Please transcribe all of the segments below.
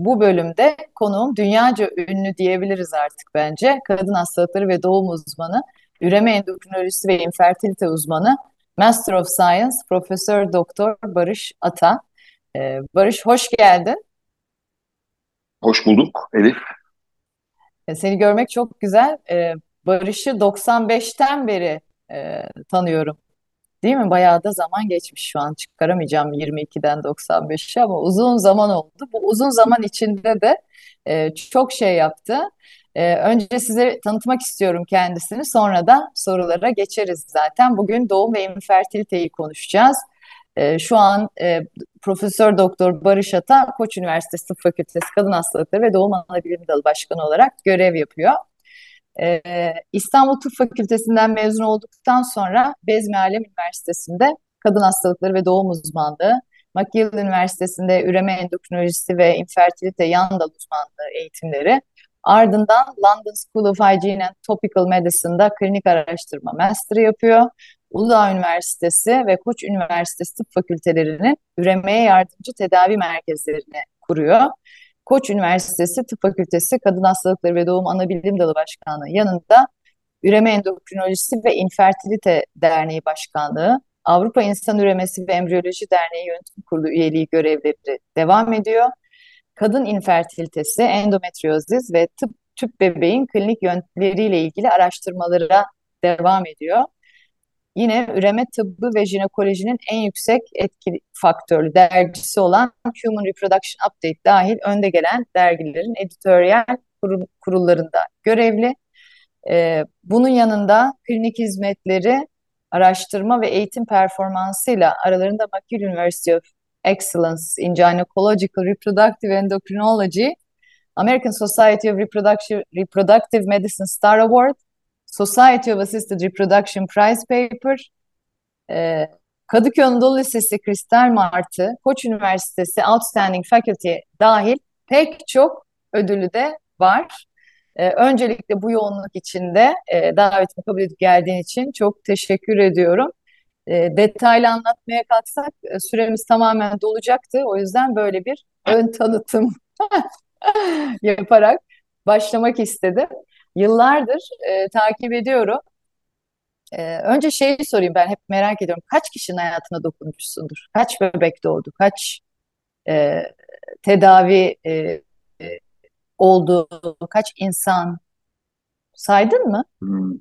Bu bölümde konuğum dünyaca ünlü diyebiliriz artık bence. Kadın hastalıkları ve doğum uzmanı, üreme endokrinolojisi ve infertilite uzmanı, Master of Science, Profesör Doktor Barış Ata. Ee, Barış hoş geldin. Hoş bulduk Elif. Ee, seni görmek çok güzel. Ee, Barış'ı 95'ten beri e, tanıyorum. Değil mi? Bayağı da zaman geçmiş şu an çıkaramayacağım 22'den 95'e ama uzun zaman oldu. Bu uzun zaman içinde de e, çok şey yaptı. E, önce size tanıtmak istiyorum kendisini. Sonra da sorulara geçeriz zaten. Bugün doğum ve infertiliteyi konuşacağız. E, şu an e, Profesör Doktor Barış Ata Koç Üniversitesi Tıp Fakültesi Kadın Hastalıkları ve Doğum Anabilim Dalı Başkanı olarak görev yapıyor. Ee, İstanbul Tıp Fakültesinden mezun olduktan sonra Bezmi Alem Üniversitesi'nde kadın hastalıkları ve doğum uzmanlığı, McGill Üniversitesi'nde üreme endokrinolojisi ve infertilite yan dal uzmanlığı eğitimleri, ardından London School of Hygiene and Topical Medicine'da klinik araştırma master yapıyor. Uludağ Üniversitesi ve Koç Üniversitesi Tıp Fakültelerinin üremeye yardımcı tedavi merkezlerini kuruyor. Koç Üniversitesi Tıp Fakültesi Kadın Hastalıkları ve Doğum Anabilim Dalı Başkanlığı yanında Üreme Endokrinolojisi ve İnfertilite Derneği Başkanlığı, Avrupa İnsan Üremesi ve Embriyoloji Derneği Yönetim Kurulu üyeliği görevleri devam ediyor. Kadın infertilitesi, endometriozis ve tıp tüp bebeğin klinik yöntemleriyle ilgili araştırmalara devam ediyor. Yine üreme tıbbı ve jinekolojinin en yüksek etki faktörlü dergisi olan Human Reproduction Update dahil önde gelen dergilerin editoryal kurullarında görevli. Ee, bunun yanında klinik hizmetleri, araştırma ve eğitim performansıyla aralarında McGill University of Excellence in Gynecological Reproductive Endocrinology, American Society of Reproductive, Reproductive Medicine Star Award Society of Assisted Reproduction Prize Paper, e, Kadıköy Anadolu Lisesi Kristal Martı, Koç Üniversitesi Outstanding Faculty dahil pek çok ödülü de var. E, öncelikle bu yoğunluk içinde e, davetimi kabul edip geldiğin için çok teşekkür ediyorum. E, detaylı anlatmaya kalksak e, süremiz tamamen dolacaktı. O yüzden böyle bir ön tanıtım yaparak başlamak istedim. Yıllardır e, takip ediyorum. E, önce şeyi sorayım ben hep merak ediyorum. Kaç kişinin hayatına dokunmuşsundur? Kaç bebek doğdu? Kaç e, tedavi e, e, oldu? Kaç insan? Saydın mı? Hmm.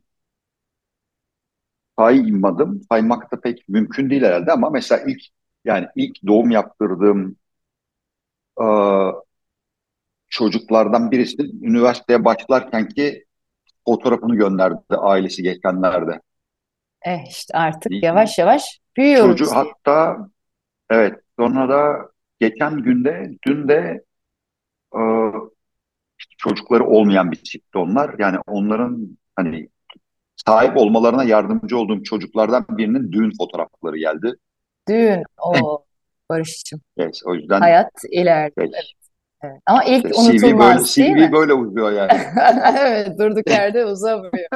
Saymadım. Saymak da pek mümkün değil herhalde ama mesela ilk yani ilk doğum yaptırdığım e, çocuklardan birisi üniversiteye başlarken ki fotoğrafını gönderdi ailesi geçenlerde. Eh işte artık yavaş yavaş büyüyoruz. Çocuğu hatta evet sonra da geçen günde dün de e, işte çocukları olmayan bir çiftti onlar. Yani onların hani sahip olmalarına yardımcı olduğum çocuklardan birinin düğün fotoğrafları geldi. Düğün o Barış'cığım. Evet, o yüzden hayat ileride. Evet. Evet. Ama ilk CV unutulmaz böyle, değil CV mi? böyle uzuyor yani. Evet, durduk yerde uzamıyor.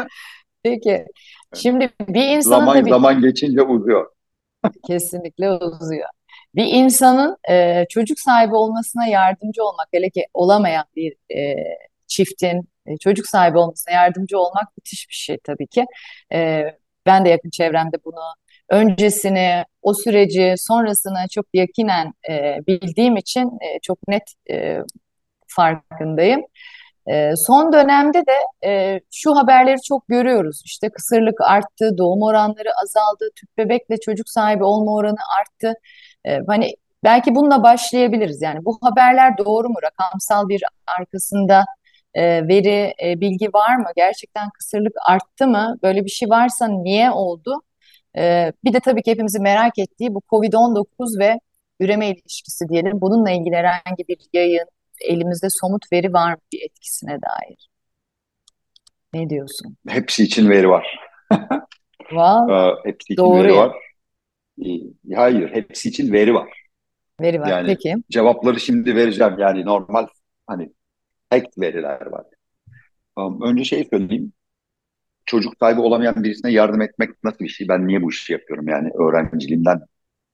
Peki, şimdi bir insanın Zaman tabii zaman geçince uzuyor. kesinlikle uzuyor. Bir insanın e, çocuk sahibi olmasına yardımcı olmak, hele ki olamayan bir e, çiftin e, çocuk sahibi olmasına yardımcı olmak müthiş bir şey tabii ki. E, ben de yakın çevremde bunu öncesini, o süreci, sonrasını çok yakinen e, bildiğim için e, çok net e, farkındayım. E, son dönemde de e, şu haberleri çok görüyoruz. İşte kısırlık arttı, doğum oranları azaldı, tüp bebekle çocuk sahibi olma oranı arttı. E, hani belki bununla başlayabiliriz. Yani bu haberler doğru mu? Rakamsal bir arkasında e, veri, e, bilgi var mı? Gerçekten kısırlık arttı mı? Böyle bir şey varsa niye oldu? E, bir de tabii ki hepimizin merak ettiği bu COVID-19 ve üreme ilişkisi diyelim. Bununla ilgili herhangi bir yayın, elimizde somut veri var mı bir etkisine dair? Ne diyorsun? Hepsi için veri var. Valla Ee, hepsi için doğru veri var. Ee, Hayır, hepsi için veri var. Veri var. Yani Peki. cevapları şimdi vereceğim. Yani normal hani tek veriler var. Önce şey söyleyeyim. Çocuk sahibi olamayan birisine yardım etmek nasıl bir şey? Ben niye bu işi yapıyorum? Yani öğrenciliğimden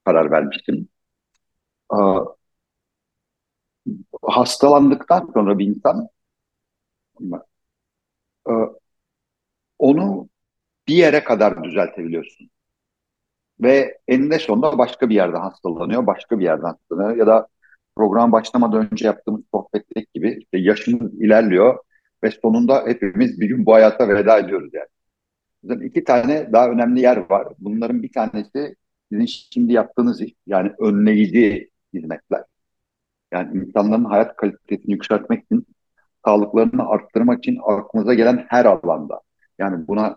karar vermiştim. Aa, hastalandıktan sonra bir insan onu bir yere kadar düzeltebiliyorsun. Ve eninde sonunda başka bir yerde hastalanıyor, başka bir yerden hastalanıyor. Ya da program başlamadan önce yaptığımız sohbetteki gibi işte yaşımız ilerliyor ve sonunda hepimiz bir gün bu hayata veda ediyoruz yani. Zaten iki tane daha önemli yer var. Bunların bir tanesi sizin şimdi yaptığınız iş, yani önleyici hizmetler. Yani insanların hayat kalitesini yükseltmek için, sağlıklarını arttırmak için aklınıza gelen her alanda. Yani buna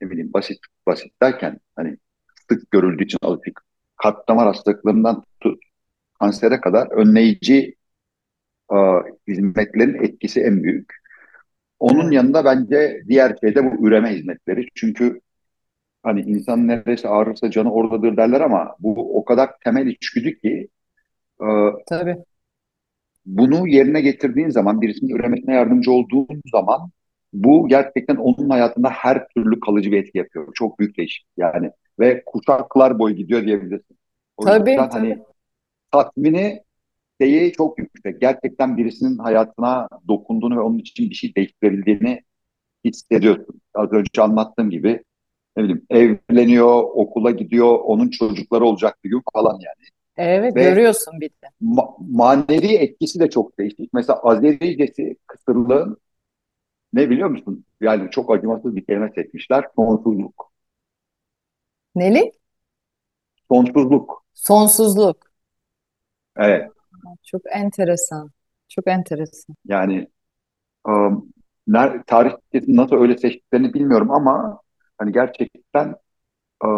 ne bileyim basit basit derken hani sık görüldüğü için alışık kalp hastalıklarından tut, kansere kadar önleyici e, hizmetlerin etkisi en büyük. Onun yanında bence diğer şey de bu üreme hizmetleri. Çünkü hani insan neresi ağrırsa canı oradadır derler ama bu o kadar temel içgüdü ki e, Tabii. bunu yerine getirdiğin zaman birisinin üremesine yardımcı olduğun zaman bu gerçekten onun hayatında her türlü kalıcı bir etki yapıyor. Çok büyük değişik yani ve kuşaklar boyu gidiyor diyebilirsin. O Tabii. yüzden Tabii. hani tatmini şeyi çok yüksek. Gerçekten birisinin hayatına dokunduğunu ve onun için bir şey değiştirebildiğini hissediyorsun. Az önce anlattığım gibi ne bileyim evleniyor, okula gidiyor, onun çocukları olacak bir gün falan yani. Evet. Ve Görüyorsun bir de. ma- manevi etkisi de çok değişik. Mesela Azericesi kısırlığın ne biliyor musun? Yani çok acımasız bir kelime seçmişler. Sonsuzluk. Neli? Sonsuzluk. Sonsuzluk. Evet. Çok enteresan. Çok enteresan. Yani um, ner- tarih nasıl öyle seçtiklerini bilmiyorum ama hani gerçekten e,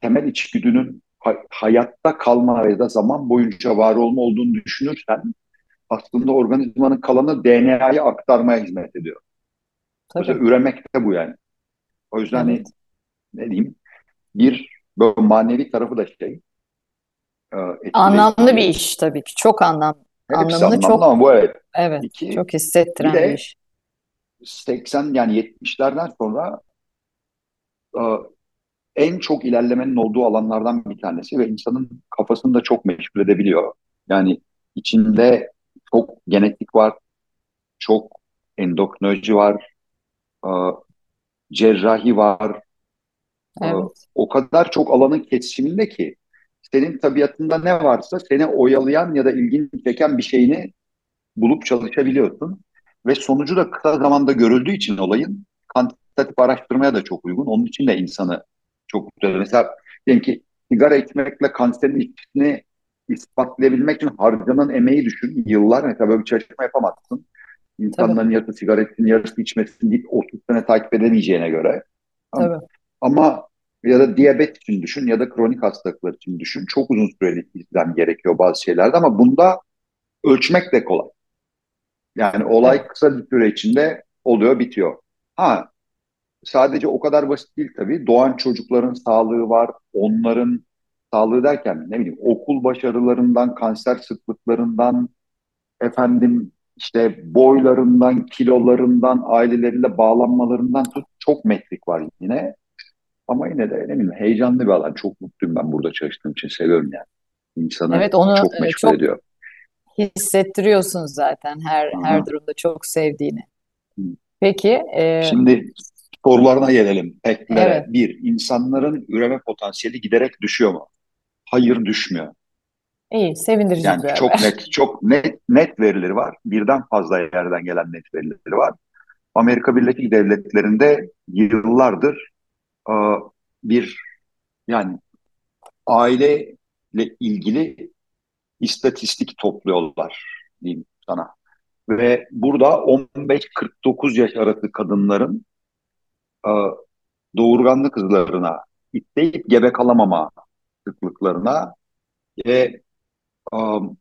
temel içgüdünün ha- hayatta kalma ya da zaman boyunca var olma olduğunu düşünürsen aslında organizmanın kalanı DNA'yı aktarmaya hizmet ediyor. Mesela Tabii. üremek de bu yani. O yüzden hani Evet. ne diyeyim bir böyle manevi tarafı da şey e, Anlamlı bir etkileyici. iş tabii ki. Çok anlam, Hepsi anlamını anlamlı çok ama bu evet. evet, İki, çok bir hissettiren bir de iş. 80 yani 70'lerden sonra e, en çok ilerlemenin olduğu alanlardan bir tanesi ve insanın kafasını da çok meşgul edebiliyor. Yani içinde çok genetik var, çok endokrinoloji var, e, cerrahi var. Evet, o kadar çok alanın kesişiminde ki senin tabiatında ne varsa seni oyalayan ya da ilgini çeken bir şeyini bulup çalışabiliyorsun. Ve sonucu da kısa zamanda görüldüğü için olayın kantitatif araştırmaya da çok uygun. Onun için de insanı çok güzel. Mesela diyelim ki sigara içmekle kanserin ilişkisini ispatlayabilmek için harcanan emeği düşün. Yıllar mesela böyle bir çalışma yapamazsın. tabii, İnsanların yarısı sigara içsin, yarısı içmesin deyip 30 sene takip edemeyeceğine göre. Tabii. Ama ya da diyabet için düşün ya da kronik hastalıklar için düşün. Çok uzun süreli izlem gerekiyor bazı şeylerde ama bunda ölçmek de kolay. Yani olay kısa bir süre içinde oluyor, bitiyor. Ha, sadece o kadar basit değil tabii. Doğan çocukların sağlığı var. Onların sağlığı derken ne bileyim okul başarılarından, kanser sıklıklarından, efendim işte boylarından, kilolarından, aileleriyle bağlanmalarından tut çok metrik var yine. Ama yine de ne bileyim heyecanlı bir alan. Çok mutluyum ben burada çalıştığım için. Seviyorum yani. İnsanı evet onu çok e, meşgul çok ediyor. hissettiriyorsun zaten her her Aha. durumda çok sevdiğini. Peki, e, Şimdi sorularına gelelim. Peklere. evet, Bir, insanların üreme potansiyeli giderek düşüyor mu? Hayır düşmüyor. iyi, sevindirici Yani bir çok haber. net, çok net, net verileri var. Birden fazla yerden gelen net verileri var. Amerika Birleşik Devletleri'nde yıllardır bir yani aileyle ilgili istatistik topluyorlar diyeyim sana. Ve burada 15-49 yaş arası kadınların doğurganlık hızlarına, itleyip gebe kalamama sıklıklarına ve um,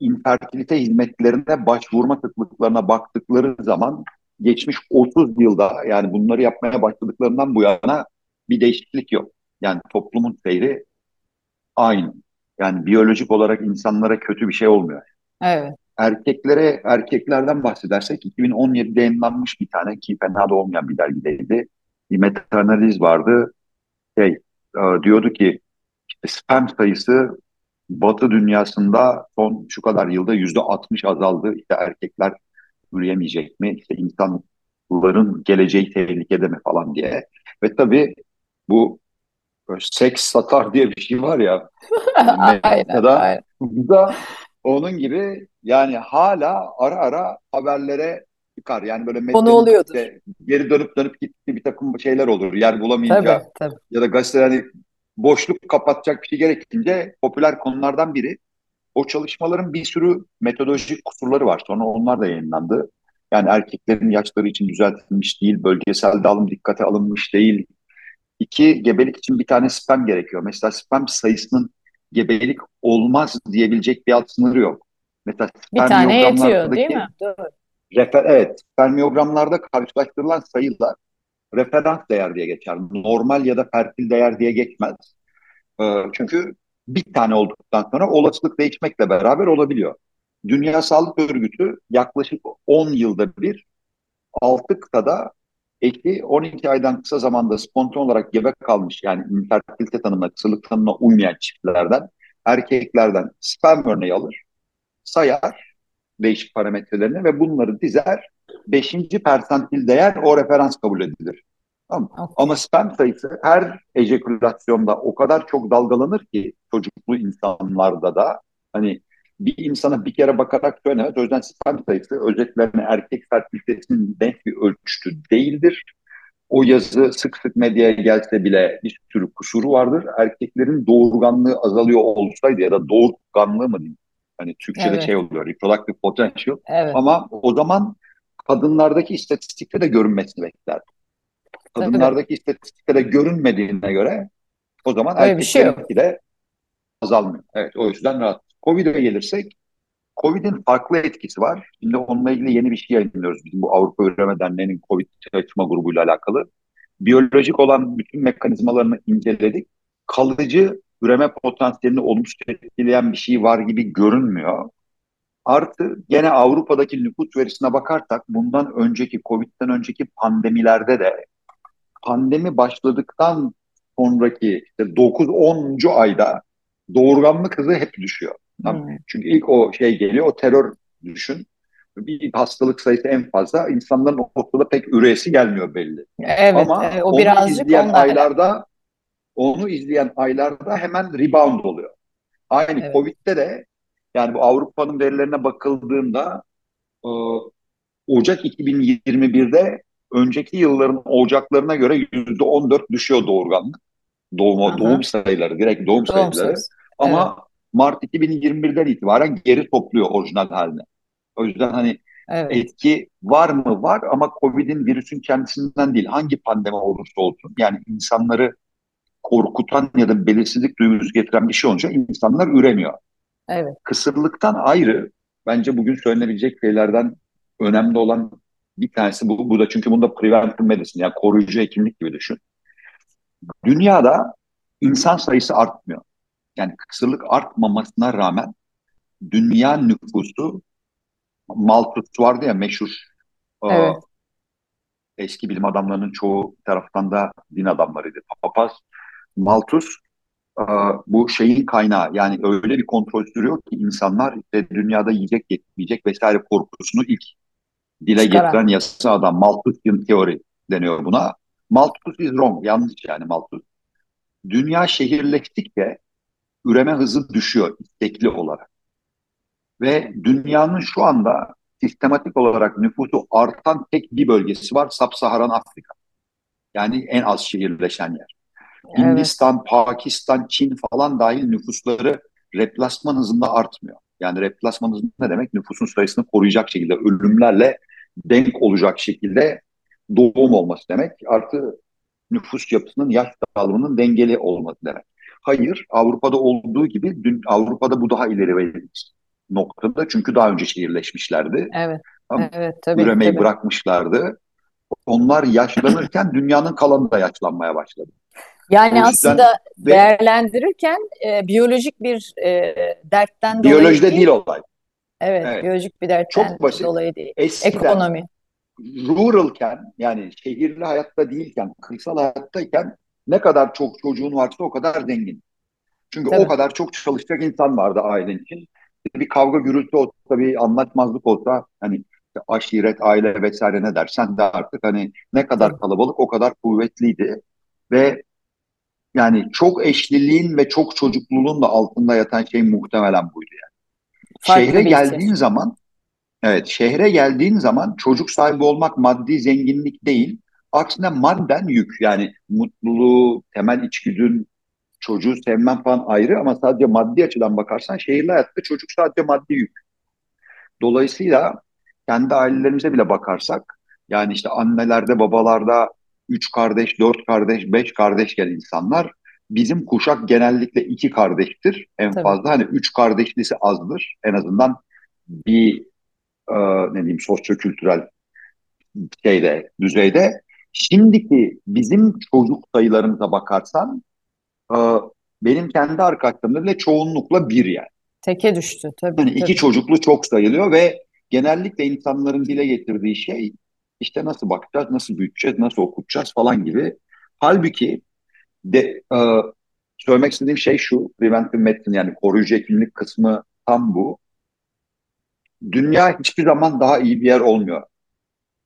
infertilite hizmetlerine başvurma sıklıklarına baktıkları zaman geçmiş 30 yılda yani bunları yapmaya başladıklarından bu yana bir değişiklik yok. Yani toplumun seyri aynı. Yani biyolojik olarak insanlara kötü bir şey olmuyor. Evet. Erkeklere, erkeklerden bahsedersek 2017'de yayınlanmış bir tane ki fena da olmayan bir dergideydi. Bir meta-analiz vardı. Şey, e, diyordu ki işte sperm sayısı Batı dünyasında son şu kadar yılda yüzde 60 azaldı. İşte erkekler üreyemeyecek mi? İşte insanların geleceği tehlikede mi falan diye. Ve tabii bu seks satar diye bir şey var ya Aynen, da aynen. bu da onun gibi yani hala ara ara haberlere çıkar. Yani böyle Konu oluyordur. işte geri dönüp dönüp gittiği bir takım şeyler olur. Yer Tabii, bulamayınca tabii. ya da gazeteler hani boşluk kapatacak bir şey gerekince popüler konulardan biri. O çalışmaların bir sürü metodolojik kusurları var. Sonra onlar da yayınlandı. Yani erkeklerin yaşları için düzeltilmiş değil, bölgesel dağılım dikkate alınmış değil. İki, gebelik için bir tane sperm gerekiyor. Mesela sperm sayısının gebelik olmaz diyebilecek bir alt sınırı yok. Mesela Bir tane yetiyor, değil mi? Doğru. refer, evet, spermiyogramlarda karşılaştırılan sayılar referans değer diye geçer. Normal ya da fertil değer diye geçmez. Ee, çünkü bir tane olduktan sonra olasılık değişmekle beraber olabiliyor. Dünya Sağlık Örgütü yaklaşık 10 yılda bir 6 kıtada eşi 12 aydan kısa zamanda spontan olarak gebe kalmış yani infertilite tanımına, kısırlık tanımına uymayan çiftlerden, erkeklerden sperm örneği alır, sayar değişik parametrelerini ve bunları dizer. Beşinci persantil değer o referans kabul edilir. Tamam. Okay. Ama sperm sayısı her ejekülasyonda o kadar çok dalgalanır ki çocuklu insanlarda da hani bir insana bir kere bakarak söylemez. O yüzden sperm sayısı özetlerine erkek fertilitesinin denk bir ölçütü değildir. O yazı sık sık medyaya gelse bile bir sürü kusuru vardır. Erkeklerin doğurganlığı azalıyor olsaydı ya da doğurganlığı mı diyeyim? Hani Türkçe'de Evet. şey oluyor, reproductive potential. Evet. Ama o zaman kadınlardaki istatistikte de görünmesini bekler. Kadınlardaki istatistikte de görünmediğine göre o zaman Öyle bir şey erkeklerinki de azalmıyor. Evet o yüzden rahat. Covid'e gelirsek Covid'in farklı etkisi var. Şimdi onunla ilgili yeni bir şey yayınlıyoruz. Bizim bu Avrupa Üreme Derneği'nin Covid çalışma grubuyla alakalı. Biyolojik olan bütün mekanizmalarını inceledik. Kalıcı üreme potansiyelini olumsuz etkileyen bir şey var gibi görünmüyor. Artı gene Avrupa'daki nüfus verisine bakarsak bundan önceki Covid'den önceki pandemilerde de pandemi başladıktan sonraki işte 9-10. ayda doğurganlık hızı hep düşüyor. Tamam. Hmm. Çünkü ilk o şey geliyor, o terör düşün. Bir hastalık sayısı en fazla. insanların ortada pek üresi gelmiyor belli. Evet, Ama e, o onu birazcık izleyen onunla alakalı. aylarda onu izleyen aylarda hemen rebound oluyor. Aynı Evet. Covid'de de yani bu Avrupa'nın verilerine bakıldığında e, Ocak 2021'de önceki yılların Ocaklarına göre yüzde 14 düşüyor doğurganlık. Doğum, Aha. doğum sayıları, direkt doğum, Doğum sayıları. sayısı. Ama Mart 2021'den itibaren geri topluyor orijinal haline. O yüzden hani Evet. etki var mı? Var ama Covid'in virüsün kendisinden değil. Hangi pandemi olursa olsun yani insanları korkutan ya da belirsizlik duygusu getiren bir şey olunca insanlar üremiyor. Evet. Kısırlıktan ayrı bence bugün söylenebilecek şeylerden önemli olan bir tanesi bu. Bu da çünkü bunda preventive medicine yani koruyucu hekimlik gibi düşün. Dünyada insan sayısı artmıyor. Yani kısırlık artmamasına rağmen dünya nüfusu Malthus vardı ya meşhur e, Evet. eski bilim adamlarının çoğu taraftan da din adamlarıydı. Papaz Malthus e, bu şeyin kaynağı yani öyle bir kontrol sürüyor ki insanlar işte dünyada yiyecek yetmeyecek vesaire korkusunu ilk dile Çıkaran. getiren yasa adam Malthusian teori deniyor buna. Malthus is wrong yanlış yani Malthus. Dünya şehirleştikçe üreme hızı düşüyor istekli olarak. Ve dünyanın şu anda sistematik olarak nüfusu artan tek bir bölgesi var. Sub-Saharan Afrika. Yani en az şehirleşen yer. Evet. Hindistan, Pakistan, Çin falan dahil nüfusları replasman hızında artmıyor. Yani replasman hızı ne demek? Nüfusun sayısını koruyacak şekilde, ölümlerle denk olacak şekilde doğum olması demek. Artı nüfus yapısının yaş dağılımının dengeli olması demek. Hayır, Avrupa'da olduğu gibi dün Avrupa'da bu daha ileri noktada çünkü daha önce şehirleşmişlerdi. Evet. Tamam. Evet tabii Üremeyi tabii. bırakmışlardı. Onlar yaşlanırken dünyanın kalanı da yaşlanmaya başladı. Yani yüzden aslında değerlendirirken e, biyolojik bir e, dertten dolayı biyolojide değil, olay. Evet Evet. biyolojik bir dertten Çok basit. dolayı değil. Eskiden Ekonomi ruralken yani şehirli hayatta değilken, kırsal hayattayken ne kadar çok çocuğun varsa o kadar zengin. Çünkü o tabii kadar çok çalışacak insan vardı ailen için. Bir kavga gürültü olsa, bir anlaşmazlık olsa hani aşiret, aile vesaire ne dersen de artık hani ne kadar kalabalık o kadar kuvvetliydi. Ve yani çok eşliliğin ve çok çocukluluğun da altında yatan şey muhtemelen buydu yani. Şehre farklı geldiğin zaman Evet, şehre geldiğin zaman çocuk sahibi olmak maddi zenginlik değil, aksine madden yük. Yani mutluluğu, temel içgüdün, çocuğu sevmen falan ayrı ama sadece maddi açıdan bakarsan şehirli hayatta çocuk sadece maddi yük. Dolayısıyla kendi ailelerimize bile bakarsak, yani işte annelerde, babalarda üç kardeş, dört kardeş, beş kardeşken insanlar, bizim kuşak genellikle iki kardeştir en Tabii fazla. Hani üç kardeşlisi azdır en azından bir e, ne diyeyim sosyo-kültürel şeyde, düzeyde. Şimdiki bizim çocuk sayılarımıza bakarsan e, benim kendi arkadaşlarımda bile çoğunlukla bir yani. teke düştü tabii Yani iki tabii. çocuklu çok sayılıyor ve genellikle insanların dile getirdiği şey işte nasıl bakacağız, nasıl büyüteceğiz, nasıl okutacağız falan gibi. Halbuki de, e, söylemek istediğim şey şu, preventive medicine yani koruyucu hekimlik kısmı tam bu. Dünya hiçbir zaman daha iyi bir yer olmuyor.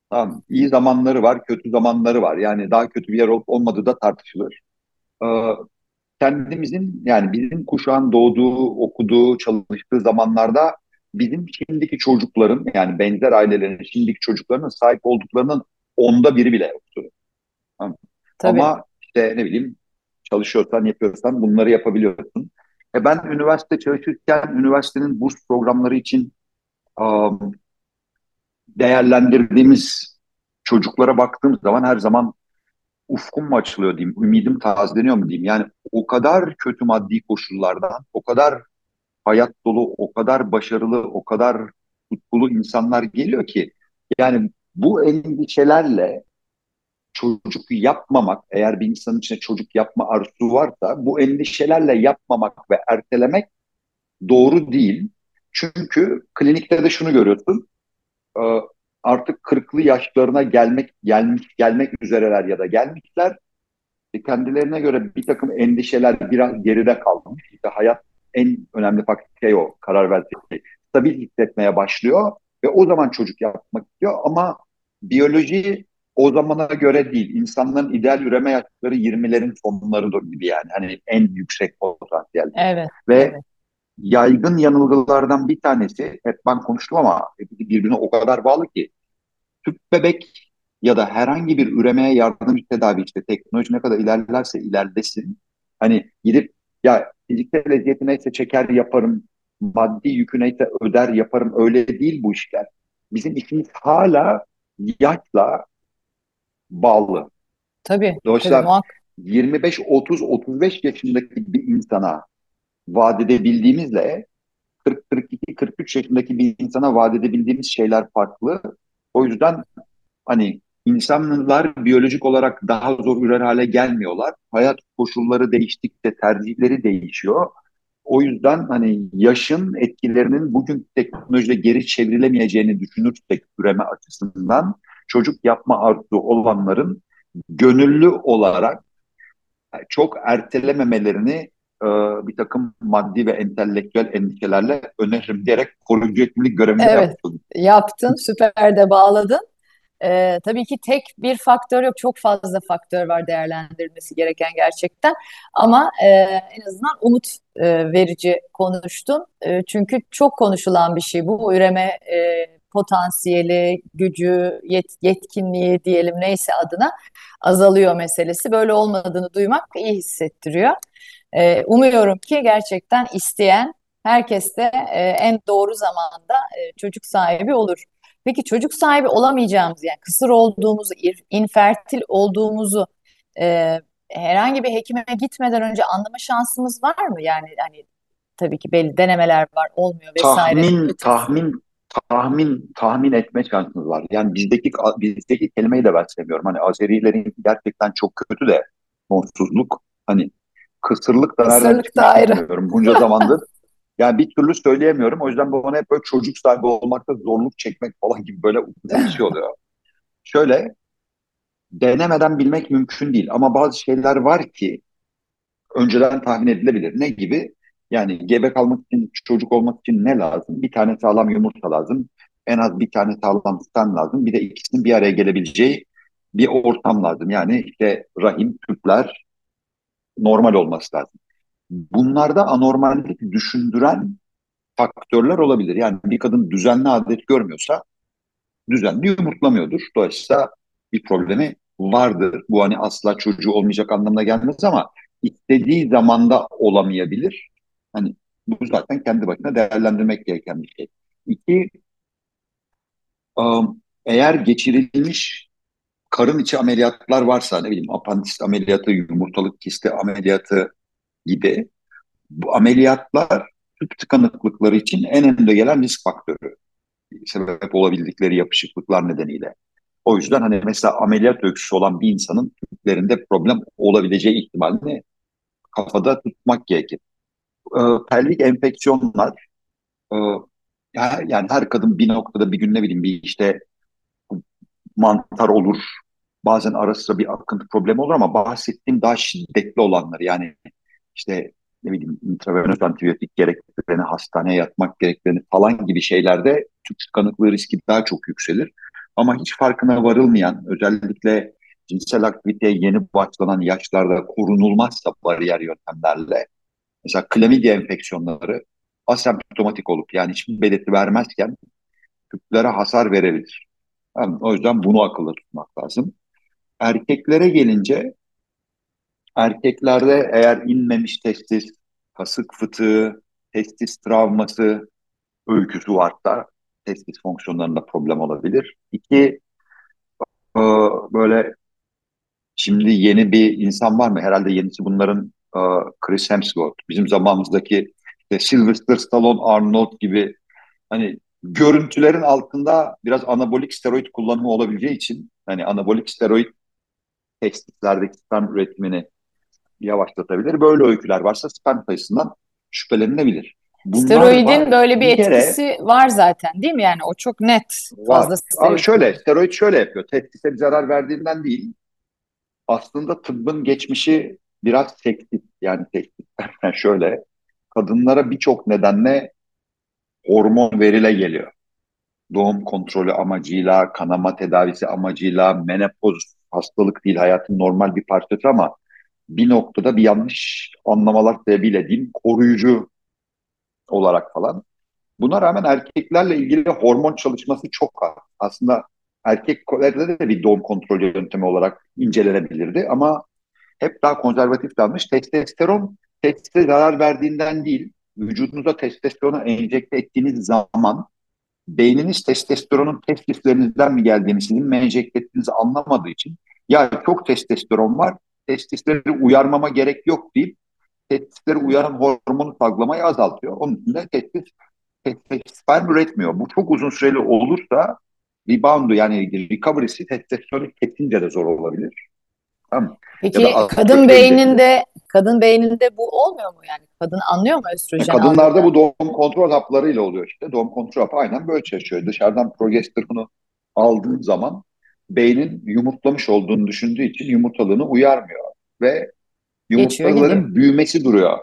Tamam, iyi zamanları var, kötü zamanları var. Yani daha kötü bir yer olup olmadığı da tartışılır. Ee, kendimizin yani bizim kuşağın doğduğu, okuduğu, çalıştığı zamanlarda bizim şimdiki çocukların yani benzer ailelerin şimdiki çocuklarının sahip olduklarının onda biri bile yoktu. Tamam. Tabii Ama işte ne bileyim çalışıyorsan, yapıyorsan bunları yapabiliyorsun. E ben üniversite çalışırken üniversitenin burs programları için um, değerlendirdiğimiz çocuklara baktığım zaman her zaman ufkum mu açılıyor diyeyim, ümidim tazeleniyor mu diyeyim. Yani o kadar kötü maddi koşullardan, o kadar hayat dolu, o kadar başarılı, o kadar tutkulu insanlar geliyor ki yani bu endişelerle çocuk yapmamak, eğer bir insanın içinde çocuk yapma arzusu varsa bu endişelerle yapmamak ve ertelemek doğru değil. Çünkü klinikte de şunu görüyorsun, e, artık kırklı yaşlarına gelmek gelmiş gelmek üzereler ya da gelmişler. E, kendilerine göre bir takım endişeler biraz geride kalmış. İşte hayat en önemli faktör şey o karar verdiği şey. Stabil hissetmeye başlıyor ve o zaman çocuk yapmak istiyor ama biyoloji o zamana göre değil. İnsanların ideal üreme yaşları 20'lerin sonları gibi yani. Hani en yüksek potansiyel. evet Ve evet yaygın yanılgılardan bir tanesi, hep ben konuştum ama birbirine o kadar bağlı ki, tüp bebek ya da herhangi bir üremeye yardımcı tedavi işte teknoloji ne kadar ilerlerse ilerlesin. Hani gidip ya fiziksel eziyeti neyse çeker yaparım, maddi yükü neyse öder yaparım öyle değil bu işler. Bizim işimiz hala yaşla bağlı. tabii tabii Dolayısıyla muhakkak 25, 30, 35 yaşındaki bir insana vaat edebildiğimizle 40, 42, 43 yaşındaki bir insana vaat edebildiğimiz şeyler farklı. O yüzden hani insanlar biyolojik olarak daha zor ürer hale gelmiyorlar. Hayat koşulları değiştikçe tercihleri değişiyor. O yüzden hani yaşın etkilerinin bugün teknolojide geri çevrilemeyeceğini düşünürsek üreme açısından çocuk yapma arzusu olanların gönüllü olarak çok ertelememelerini e, bir takım maddi ve entelektüel endişelerle öneririm diyerek koruyucu hekimlik görevini evet yaptım. yaptın süper de bağladın. Ee, tabii ki tek bir faktör yok, çok fazla faktör var değerlendirilmesi gereken gerçekten. Ama e, en azından umut e, verici konuştun. E, çünkü çok konuşulan bir şey bu. Üreme e, potansiyeli, gücü, yet- yetkinliği diyelim neyse adına azalıyor meselesi. Böyle olmadığını duymak iyi hissettiriyor. E, umuyorum ki gerçekten isteyen herkes de e, en doğru zamanda e, çocuk sahibi olur. Peki çocuk sahibi olamayacağımız yani kısır olduğumuzu, infertil olduğumuzu e, herhangi bir hekime gitmeden önce anlama şansımız var mı? Yani hani tabii ki belli denemeler var, olmuyor vesaire. tahmin tahmin tahmin tahmin etme şansınız var. Yani bizdeki bizdeki kelimeyi de ben sevmiyorum. Hani Azerilerin gerçekten çok kötü de sonsuzluk hani kısırlık da nereden Kısırlık da ayrı. bilmiyorum. Bunca zamandır yani bir türlü söyleyemiyorum. O yüzden bu bana hep böyle çocuk sahibi olmakta zorluk çekmek falan gibi böyle bir şey oluyor. Şöyle denemeden bilmek mümkün değil ama bazı şeyler var ki önceden tahmin edilebilir. Ne gibi? Yani gebe kalmak için, çocuk olmak için ne lazım? Bir tane sağlam yumurta lazım. En az bir tane sağlam sperm lazım. Bir de ikisinin bir araya gelebileceği bir ortam lazım. Yani işte rahim, tüpler normal olması lazım. Bunlarda anormallik düşündüren faktörler olabilir. Yani bir kadın düzenli adet görmüyorsa düzenli yumurtlamıyordur. Dolayısıyla bir problemi vardır. Bu hani asla çocuğu olmayacak anlamına gelmez ama istediği zamanda olamayabilir. Hani bu zaten kendi başına değerlendirmek gereken bir şey. İki, ım, eğer geçirilmiş karın içi ameliyatlar varsa ne bileyim apandis ameliyatı, yumurtalık kisti ameliyatı gibi bu ameliyatlar tüp tıkanıklıkları için en önde gelen risk faktörü sebep olabildikleri yapışıklıklar nedeniyle. O yüzden hani mesela ameliyat öyküsü olan bir insanın tüplerinde problem olabileceği ihtimalini kafada tutmak gerekir. Ee, pelvik enfeksiyonlar e, yani her kadın bir noktada bir gün ne bileyim bir işte mantar olur. Bazen ara sıra bir akıntı problemi olur ama bahsettiğim daha şiddetli olanlar yani işte ne bileyim intravenöz antibiyotik gereklerini, hastaneye yatmak gereklerini falan gibi şeylerde tüp tıkanıklığı riski daha çok yükselir. Ama hiç farkına varılmayan, özellikle cinsel aktiviteye yeni başlanan yaşlarda korunulmazsa bariyer yöntemlerle, mesela klamidya enfeksiyonları asemptomatik olup yani hiçbir belirti vermezken tüplere hasar verebilir. Yani o yüzden bunu akılda tutmak lazım. Erkeklere gelince erkeklerde eğer inmemiş testis, kasık fıtığı, testis travması öyküsü varsa testis fonksiyonlarında problem olabilir. İki, e, böyle şimdi yeni bir insan var mı? Herhalde yenisi bunların e, Chris Hemsworth. Bizim zamanımızdaki işte Sylvester Stallone, Arnold gibi hani görüntülerin altında biraz anabolik steroid kullanımı olabileceği için hani anabolik steroid testislerdeki sperm üretimini yavaşlatabilir. Böyle öyküler varsa sperm sayısından şüphelenilebilir. Bunlar var. Steroidin böyle bir Bir kere etkisi var zaten değil mi? Yani o çok net. var. Fazla steroid şöyle, steroid şöyle yapıyor. Testise bir zarar verdiğinden değil. Aslında tıbbın geçmişi biraz seksist. Yani seksist şöyle. Kadınlara birçok nedenle hormon verile geliyor. Doğum kontrolü amacıyla, kanama tedavisi amacıyla, menopoz hastalık değil, hayatın normal bir parçası ama bir noktada bir yanlış anlamalar sebebiyle diyeyim koruyucu olarak falan. Buna rağmen erkeklerle ilgili hormon çalışması çok az. Aslında erkeklerde de bir doğum kontrol yöntemi olarak incelenebilirdi ama hep daha konservatif kalmış. Testosteron testise zarar verdiğinden değil, vücudunuza testosteronu enjekte ettiğiniz zaman beyniniz testosteronun testislerinizden mi geldiğini sizin mi enjekte ettiğinizi anlamadığı için ya çok testosteron var, testisleri uyarmama gerek yok deyip testisleri uyaran hormonu salgılamayı azaltıyor. Onun için de testis, testis sperm üretmiyor. Bu çok uzun süreli olursa rebound'u yani recovery'si testosteronu kesince de zor olabilir. Tamam. Peki kadın gidebilir. beyninde kadın beyninde bu olmuyor mu yani? Kadın anlıyor mu E, östrojen kadınlarda aldığını? bu doğum kontrol haplarıyla oluyor işte. Doğum kontrol hapı aynen böyle çalışıyor. Dışarıdan progesteronu aldığın zaman beynin yumurtlamış olduğunu düşündüğü için yumurtalığını uyarmıyor. Ve yumurtaların büyümesi duruyor.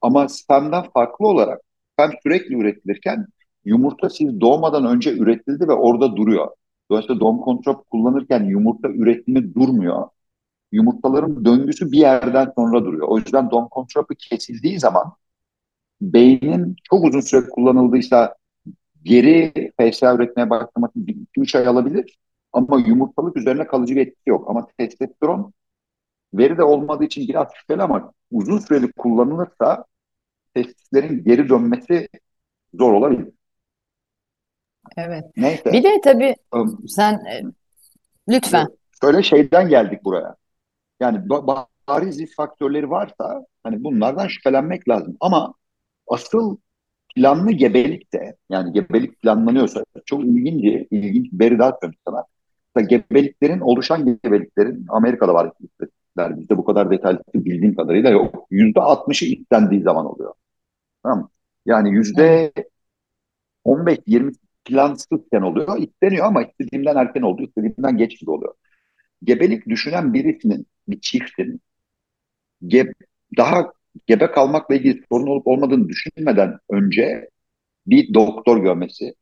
Ama spermden farklı olarak sperm sürekli üretilirken yumurta siz doğmadan önce üretildi ve orada duruyor. Dolayısıyla doğum kontrol kullanırken yumurta üretimi durmuyor. Yumurtaların döngüsü bir yerden sonra duruyor. O yüzden doğum kontrol kesildiği zaman beynin çok uzun süre kullanıldıysa geri PSA üretmeye başlaması 2-3 ay alabilir. Ama yumurtalık üzerine kalıcı bir etkisi yok. Ama testosteron veri de olmadığı için biraz şüpheli ama uzun süreli kullanılırsa testislerin geri dönmesi zor olabilir. Evet. Neyse. Bir de tabii ım, sen e, lütfen. Şöyle şeyden geldik buraya. Yani ba- bariz risk faktörleri varsa hani bunlardan şüphelenmek lazım. Ama Asıl planlı gebelik de yani gebelik planlanıyorsa çok ilginç, ilginç bir veri daha söyleyeyim gebeliklerin, oluşan gebeliklerin Amerika'da var istatistikler. Bizde bu kadar detaylı bildiğim kadarıyla yok. Yüzde altmışı istendiği zaman oluyor. Tamam? Yani yüzde 15-20 plansızken oluyor. İsteniyor ama istediğimden erken oldu, istediğimden geç gibi oluyor. Gebelik düşünen birisinin, bir çiftin ge daha gebe kalmakla ilgili sorun olup olmadığını düşünmeden önce bir doktor görmesi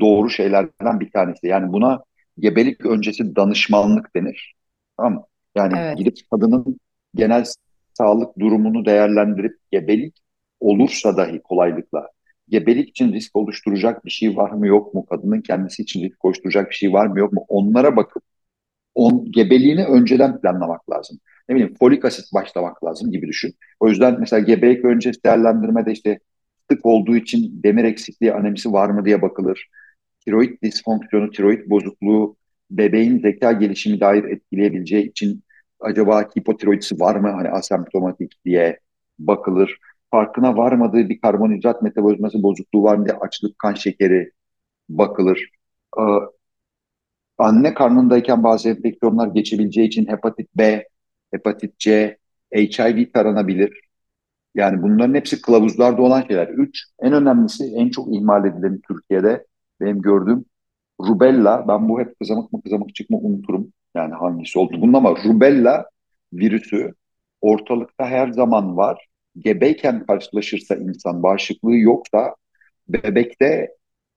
doğru şeylerden bir tanesi. Yani buna gebelik öncesi danışmanlık denir. Tamam mı? Yani Evet, gidip kadının genel sağlık durumunu değerlendirip gebelik olursa dahi kolaylıkla gebelik için risk oluşturacak bir şey var mı yok mu? Kadının kendisi için risk oluşturacak bir şey var mı yok mu? Onlara bakıp on, gebeliğini önceden planlamak lazım. Ne bileyim folik asit başlamak lazım gibi düşün. O yüzden mesela gebelik öncesi değerlendirmede işte sık olduğu için demir eksikliği anemisi var mı diye bakılır. Tiroid disfonksiyonu, tiroid bozukluğu bebeğin zeka gelişimi dair etkileyebileceği için acaba hipotiroidisi var mı hani asemptomatik diye bakılır. Farkına varmadığı bir karbonhidrat metabolizması bozukluğu var mı diye açlık kan şekeri bakılır. Ee, anne karnındayken bazı enfeksiyonlar geçebileceği için hepatit B, hepatit C, HIV taranabilir. Yani bunların hepsi kılavuzlarda olan şeyler. Üç, en önemlisi, en çok ihmal edilen Türkiye'de benim gördüğüm rubella. Ben bu hep kızamık mı kızamık çıkma unuturum. Yani hangisi oldu bunun ama rubella virüsü ortalıkta her zaman var. Gebeyken karşılaşırsa insan bağışıklığı yoksa bebekte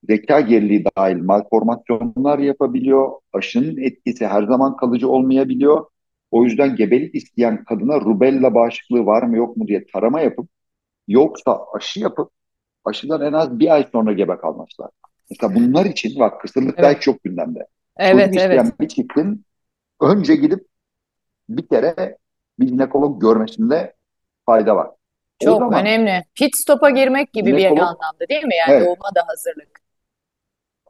zeka geriliği dahil malformasyonlar yapabiliyor. Aşının etkisi her zaman kalıcı olmayabiliyor. O yüzden gebelik isteyen kadına rubella bağışıklığı var mı yok mu diye tarama yapıp yoksa aşı yapıp aşıdan en az bir ay sonra gebe kalması lazım. Mesela bunlar için bak kısırlık evet, hiç yok gündemde. Çocuk evet, isteyen evet. bir çiftin önce gidip bir kere bir jinekolog görmesinde fayda var. O Çok zaman önemli. Pit stop'a girmek gibi bir anlamda değil mi? Yani evet doğuma da hazırlık.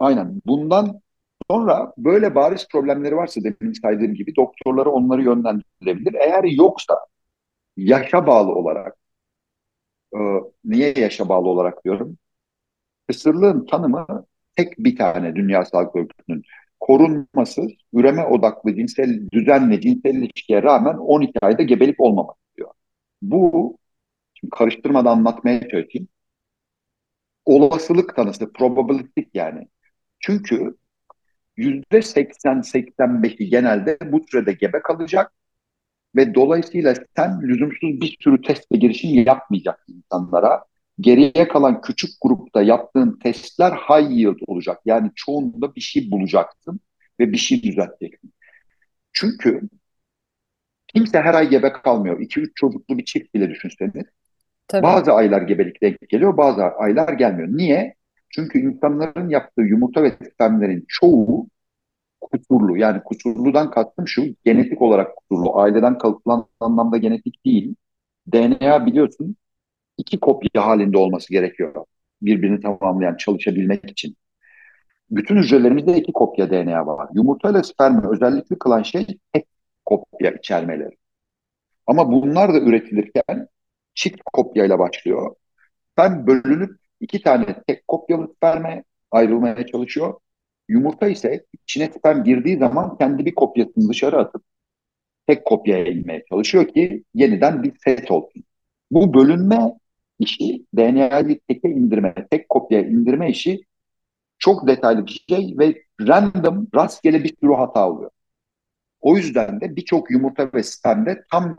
Aynen bundan sonra böyle bariz problemleri varsa demin saydığım gibi doktorları onları yönlendirebilir. Eğer yoksa yaşa bağlı olarak e, niye yaşa bağlı olarak diyorum? Kısırlığın tanımı tek bir tane Dünya Sağlık Örgütü'nün korunmasız, üreme odaklı cinsel düzenli cinsel ilişkiye rağmen 12 ayda gebelik olmamak diyor. Bu şimdi karıştırmadan anlatmaya çalışayım. Olasılık tanısı, probabilistik yani. Çünkü %80-85'i genelde bu sürede gebe kalacak ve dolayısıyla sen lüzumsuz bir sürü test ve girişim yapmayacaksın insanlara. Geriye kalan küçük grupta yaptığın testler high yield olacak. Yani çoğunda bir şey bulacaksın ve bir şey düzelteceksin. Çünkü kimse her ay gebe kalmıyor. 2-3 çocuklu bir çift bile düşünseniz. Tabii. Bazı aylar gebelik denk geliyor, bazı aylar gelmiyor. Niye? Çünkü insanların yaptığı yumurta ve spermlerin çoğu kusurlu. Yani kusurludan kastım şu, genetik olarak kusurlu. Aileden kalıtılan anlamda genetik değil. DNA biliyorsun iki kopya halinde olması gerekiyor. Birbirini tamamlayan, çalışabilmek için. Bütün hücrelerimizde iki kopya DNA var. Yumurta ile spermi özellikle kılan şey tek kopya içermeleri. Ama bunlar da üretilirken çift kopyayla başlıyor. Sperm bölünüp iki tane tek kopyalı sperme ayrılmaya çalışıyor. Yumurta ise içine sperm girdiği zaman kendi bir kopyasını dışarı atıp tek kopyaya inmeye çalışıyor ki yeniden bir set olsun. Bu bölünme işi, DNA'yı teke indirme, tek kopyaya indirme işi çok detaylı bir şey ve random, rastgele bir sürü hata oluyor. O yüzden de birçok yumurta ve spermde tam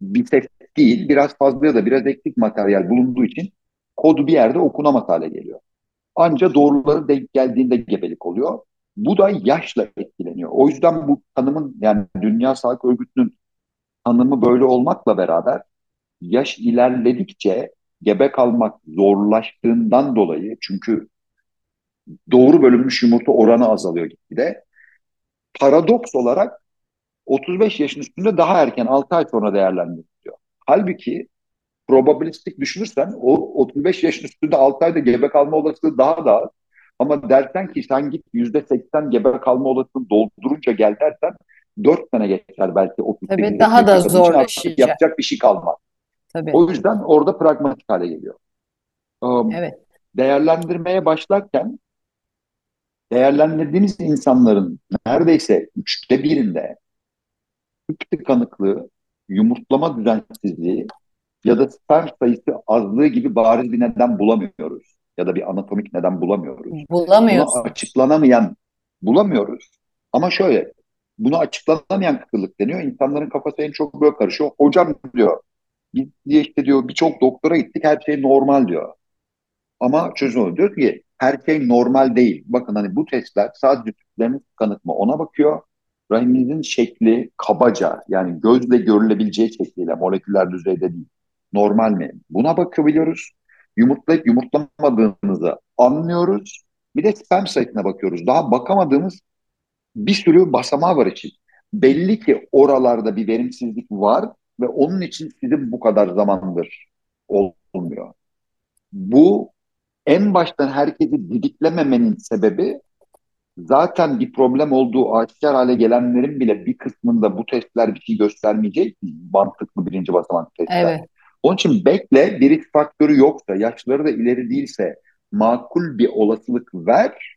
bir set değil, biraz fazla ya da biraz eksik materyal bulunduğu için kodu bir yerde okunamaz hale geliyor. Anca doğruları denk geldiğinde gebelik oluyor. Bu da yaşla etkileniyor. O yüzden bu tanımın yani Dünya Sağlık Örgütü'nün tanımı böyle olmakla beraber yaş ilerledikçe gebe kalmak zorlaştığından dolayı çünkü doğru bölünmüş yumurta oranı azalıyor gitgide. Paradoks olarak 35 yaşın üstünde daha erken 6 ay sonra değerlendiriliyor. Halbuki probabilistik düşünürsen o 35 yaşın üstünde 6 ayda gebe kalma olasılığı daha da az. Ama dersen ki sen git %80 gebe kalma olasılığını doldurunca gel dersen 4 sene geçer belki 38 Tabii daha da zorlaşacak. yapacak bir şey kalmaz. Tabii. O yüzden orada pragmatik hale geliyor. Am, Evet. değerlendirmeye başlarken değerlendirdiğimiz insanların neredeyse üçte birinde tüp tıkanıklığı, yumurtlama düzensizliği ya da sperm sayısı azlığı gibi bariz bir neden bulamıyoruz. Ya da bir anatomik neden bulamıyoruz. Bunu Bulamıyorsun. açıklanamayan bulamıyoruz. Ama şöyle, bunu açıklanamayan kıtlık deniyor. İnsanların kafası en çok böyle karışıyor. Hocam diyor, biz diye işte diyor birçok doktora gittik her şey normal diyor. Ama çözüm diyor ki her şey normal değil. Bakın hani bu testler sadece tüpleriniz tıkanık mı ona bakıyor. Rahiminizin şekli kabaca yani gözle görülebileceği şekliyle moleküler düzeyde değil. Normal mi? Buna bakabiliyoruz. Yumurtlayıp yumurtlamadığınızı anlıyoruz. Bir de sperm sayısına bakıyoruz. Daha bakamadığımız bir sürü basamağı var için. Belli ki oralarda bir verimsizlik var ve onun için sizin bu kadar zamandır olmuyor. Bu en baştan herkesi didiklememenin sebebi zaten bir problem olduğu aşikar hale gelenlerin bile bir kısmında bu testler bir şey göstermeyecek mantıklı birinci basamak testler. Evet. Onun için bekle bir risk faktörü yoksa, yaşları da ileri değilse makul bir olasılık ver.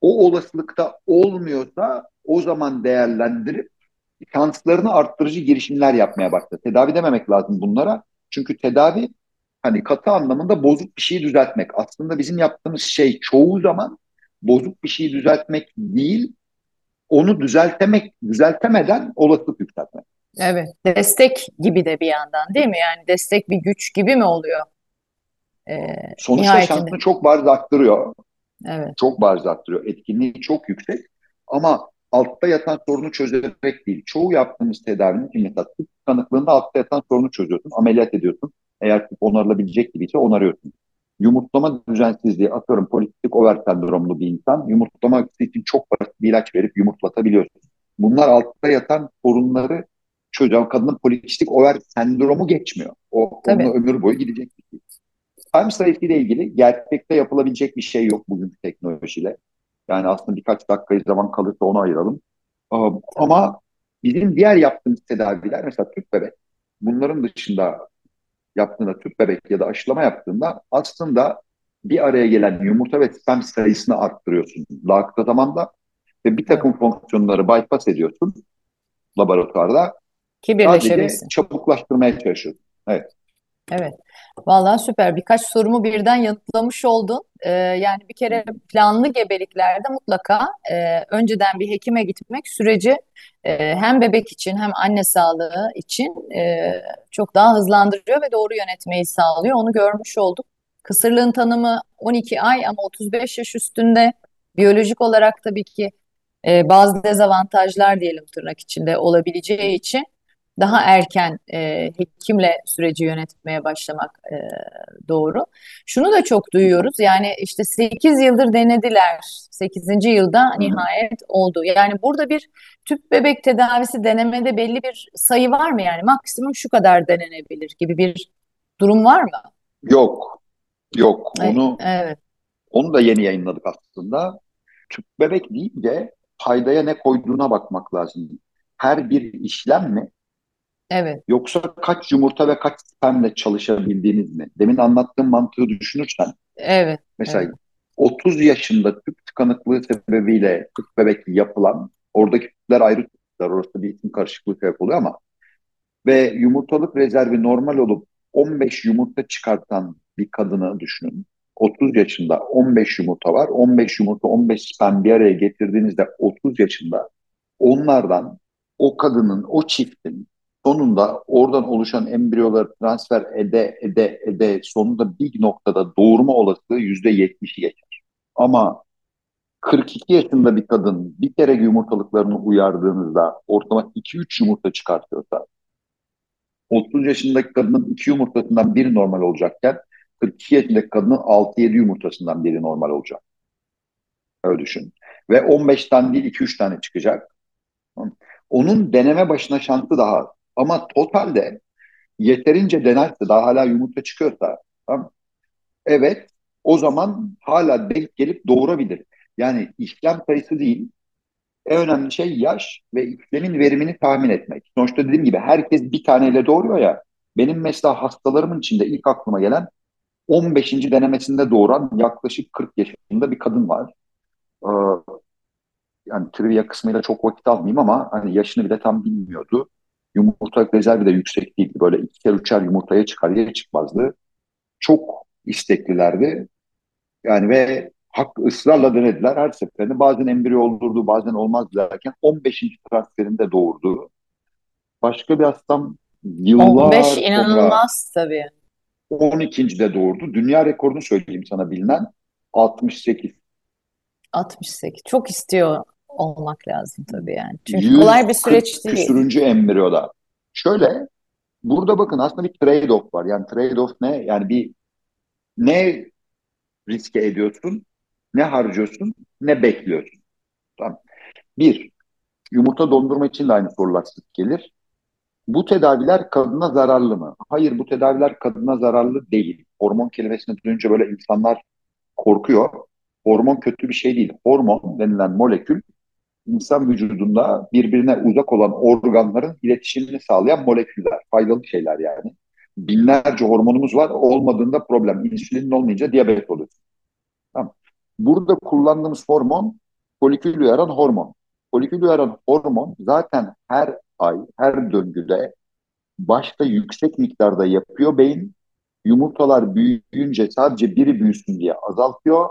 O olasılıkta olmuyorsa o zaman değerlendirip şanslarını arttırıcı girişimler yapmaya başla. Tedavi dememek lazım bunlara. Çünkü tedavi hani katı anlamında bozuk bir şeyi düzeltmek. Aslında bizim yaptığımız şey çoğu zaman bozuk bir şeyi düzeltmek değil, onu düzeltemek, düzeltemeden yükseltmek. Evet. Destek gibi de bir yandan değil mi? Yani destek bir güç gibi mi oluyor? Ee, Sonuçta nihayetinde. şansını çok bariz arttırıyor. Evet. Çok bariz arttırıyor. Etkinliği çok yüksek. Ama altta yatan sorunu çözerek değil. Çoğu yaptığımız tedavinin ki mesela tıp tanıklığında altta yatan sorunu çözüyorsun. Ameliyat ediyorsun. Eğer tıp onarılabilecek gibiyse onarıyorsun. Yumurtlama düzensizliği atıyorum polikistik over sendromlu bir insan yumurtlama için çok basit bir ilaç verip yumurtlatabiliyorsun. Bunlar altta yatan sorunları çözüyor. Kadının polikistik over sendromu geçmiyor. O Tabii. onunla ömür boyu gidecek bir şey. Sayısı ile ilgili gerçekte yapılabilecek bir şey yok bugünkü teknolojiyle. Yani aslında birkaç dakika zaman kalırsa onu ayıralım. Am- Ama bizim diğer yaptığımız tedaviler mesela tüp bebek. Bunların dışında yaptığında tüp bebek ya da aşılama yaptığında aslında bir araya gelen yumurta ve sperm sayısını arttırıyorsun kısa zamanda ve bir takım fonksiyonları bypass ediyorsun laboratuvarda. Ki Sadece birleşebilsin. çabuklaştırmaya çalışıyorsun. Evet. Evet. Vallahi süper. Birkaç sorumu birden yanıtlamış oldun. Ee, yani bir kere planlı gebeliklerde mutlaka e, önceden bir hekime gitmek süreci e, hem bebek için hem anne sağlığı için e, çok daha hızlandırıyor ve doğru yönetmeyi sağlıyor. Onu görmüş olduk. Kısırlığın tanımı 12 ay ama 35 yaş üstünde biyolojik olarak tabii ki e, bazı dezavantajlar diyelim tırnak içinde olabileceği için daha erken e, hekimle süreci yönetmeye başlamak e, doğru. Şunu da çok duyuyoruz. Yani işte 8 yıldır denediler. 8. yılda nihayet oldu. Yani burada bir tüp bebek tedavisi denemede belli bir sayı var mı? Yani maksimum şu kadar denenebilir gibi bir durum var mı? Yok. Yok. Onu Evet, onu da yeni yayınladık aslında. Tüp bebek deyince faydaya ne koyduğuna bakmak lazım. Her bir işlem mi evet, yoksa kaç yumurta ve kaç spermle çalışabildiğiniz mi? Demin anlattığım mantığı düşünürsen evet, mesela evet, 30 yaşında tüp tıkanıklığı sebebiyle tüp bebek yapılan oradaki tüpler ayrı tüpler orası bir isim karışıklığı sebep oluyor ama ve yumurtalık rezervi normal olup 15 yumurta çıkartan bir kadını düşünün. 30 yaşında 15 yumurta var. 15 yumurta 15 sperm bir araya getirdiğinizde 30 yaşında onlardan o kadının, o çiftin sonunda oradan oluşan embriyoları transfer ede ede ede sonunda bir noktada doğurma olasılığı %70'i geçer. Ama 42 yaşında bir kadın bir kere yumurtalıklarını uyardığınızda ortalama 2-3 yumurta çıkartıyorsa 30 yaşındaki kadının 2 yumurtasından biri normal olacakken 42 yaşındaki kadının 6-7 yumurtasından biri normal olacak. Öyle düşün. Ve 15'ten değil 2-3 tane çıkacak. Onun deneme başına şansı daha az. Ama totalde yeterince denerse daha hala yumurta çıkıyorsa tamam, evet o zaman hala denk gelip doğurabilir. Yani işlem sayısı değil en önemli şey yaş ve işlemin verimini tahmin etmek. Sonuçta dediğim gibi herkes bir taneyle doğuruyor ya. Benim mesela hastalarımın içinde ilk aklıma gelen 15. denemesinde doğuran yaklaşık 40 yaşında bir kadın var. Ee, yani trivia kısmıyla çok vakit almayayım ama hani yaşını bile tam bilmiyordu. Yumurta rezervi de yüksek değildi. Böyle ikier üçer yumurtaya çıkar ya çıkmazdı. Çok isteklilerdi. Yani ve hak ısrarla denediler her seferinde. Bazen embriyo olurdu, bazen olmaz derken 15. transferinde doğurdu. Başka bir hastam yıllar 15 sonra inanılmaz tabii. 12. de doğurdu. Dünya rekorunu söyleyeyim sana bilinen 68. 68. Çok istiyor olmak lazım tabii yani. Çünkü 140 kolay bir süreç değil. küsürüncü embriyoda. Şöyle burada bakın aslında bir trade-off var. Yani trade-off ne? Yani bir ne riske ediyorsun, ne harcıyorsun, ne bekliyorsun. Tamam. Bir, yumurta dondurma için de aynı sorular sık gelir. Bu tedaviler kadına zararlı mı? Hayır bu tedaviler kadına zararlı değil. Hormon kelimesini duyunca böyle insanlar korkuyor. Hormon kötü bir şey değil. Hormon denilen molekül insan vücudunda birbirine uzak olan organların iletişimini sağlayan moleküller. Faydalı şeyler yani. Binlerce hormonumuz var. Olmadığında problem. İnsülinin olmayınca diyabet oluyor. Tamam. Burada kullandığımız hormon folikül uyaran hormon. Folikül uyaran hormon zaten her ay, her döngüde başta yüksek miktarda yapıyor beyin. Yumurtalar büyüyünce sadece biri büyüsün diye azaltıyor.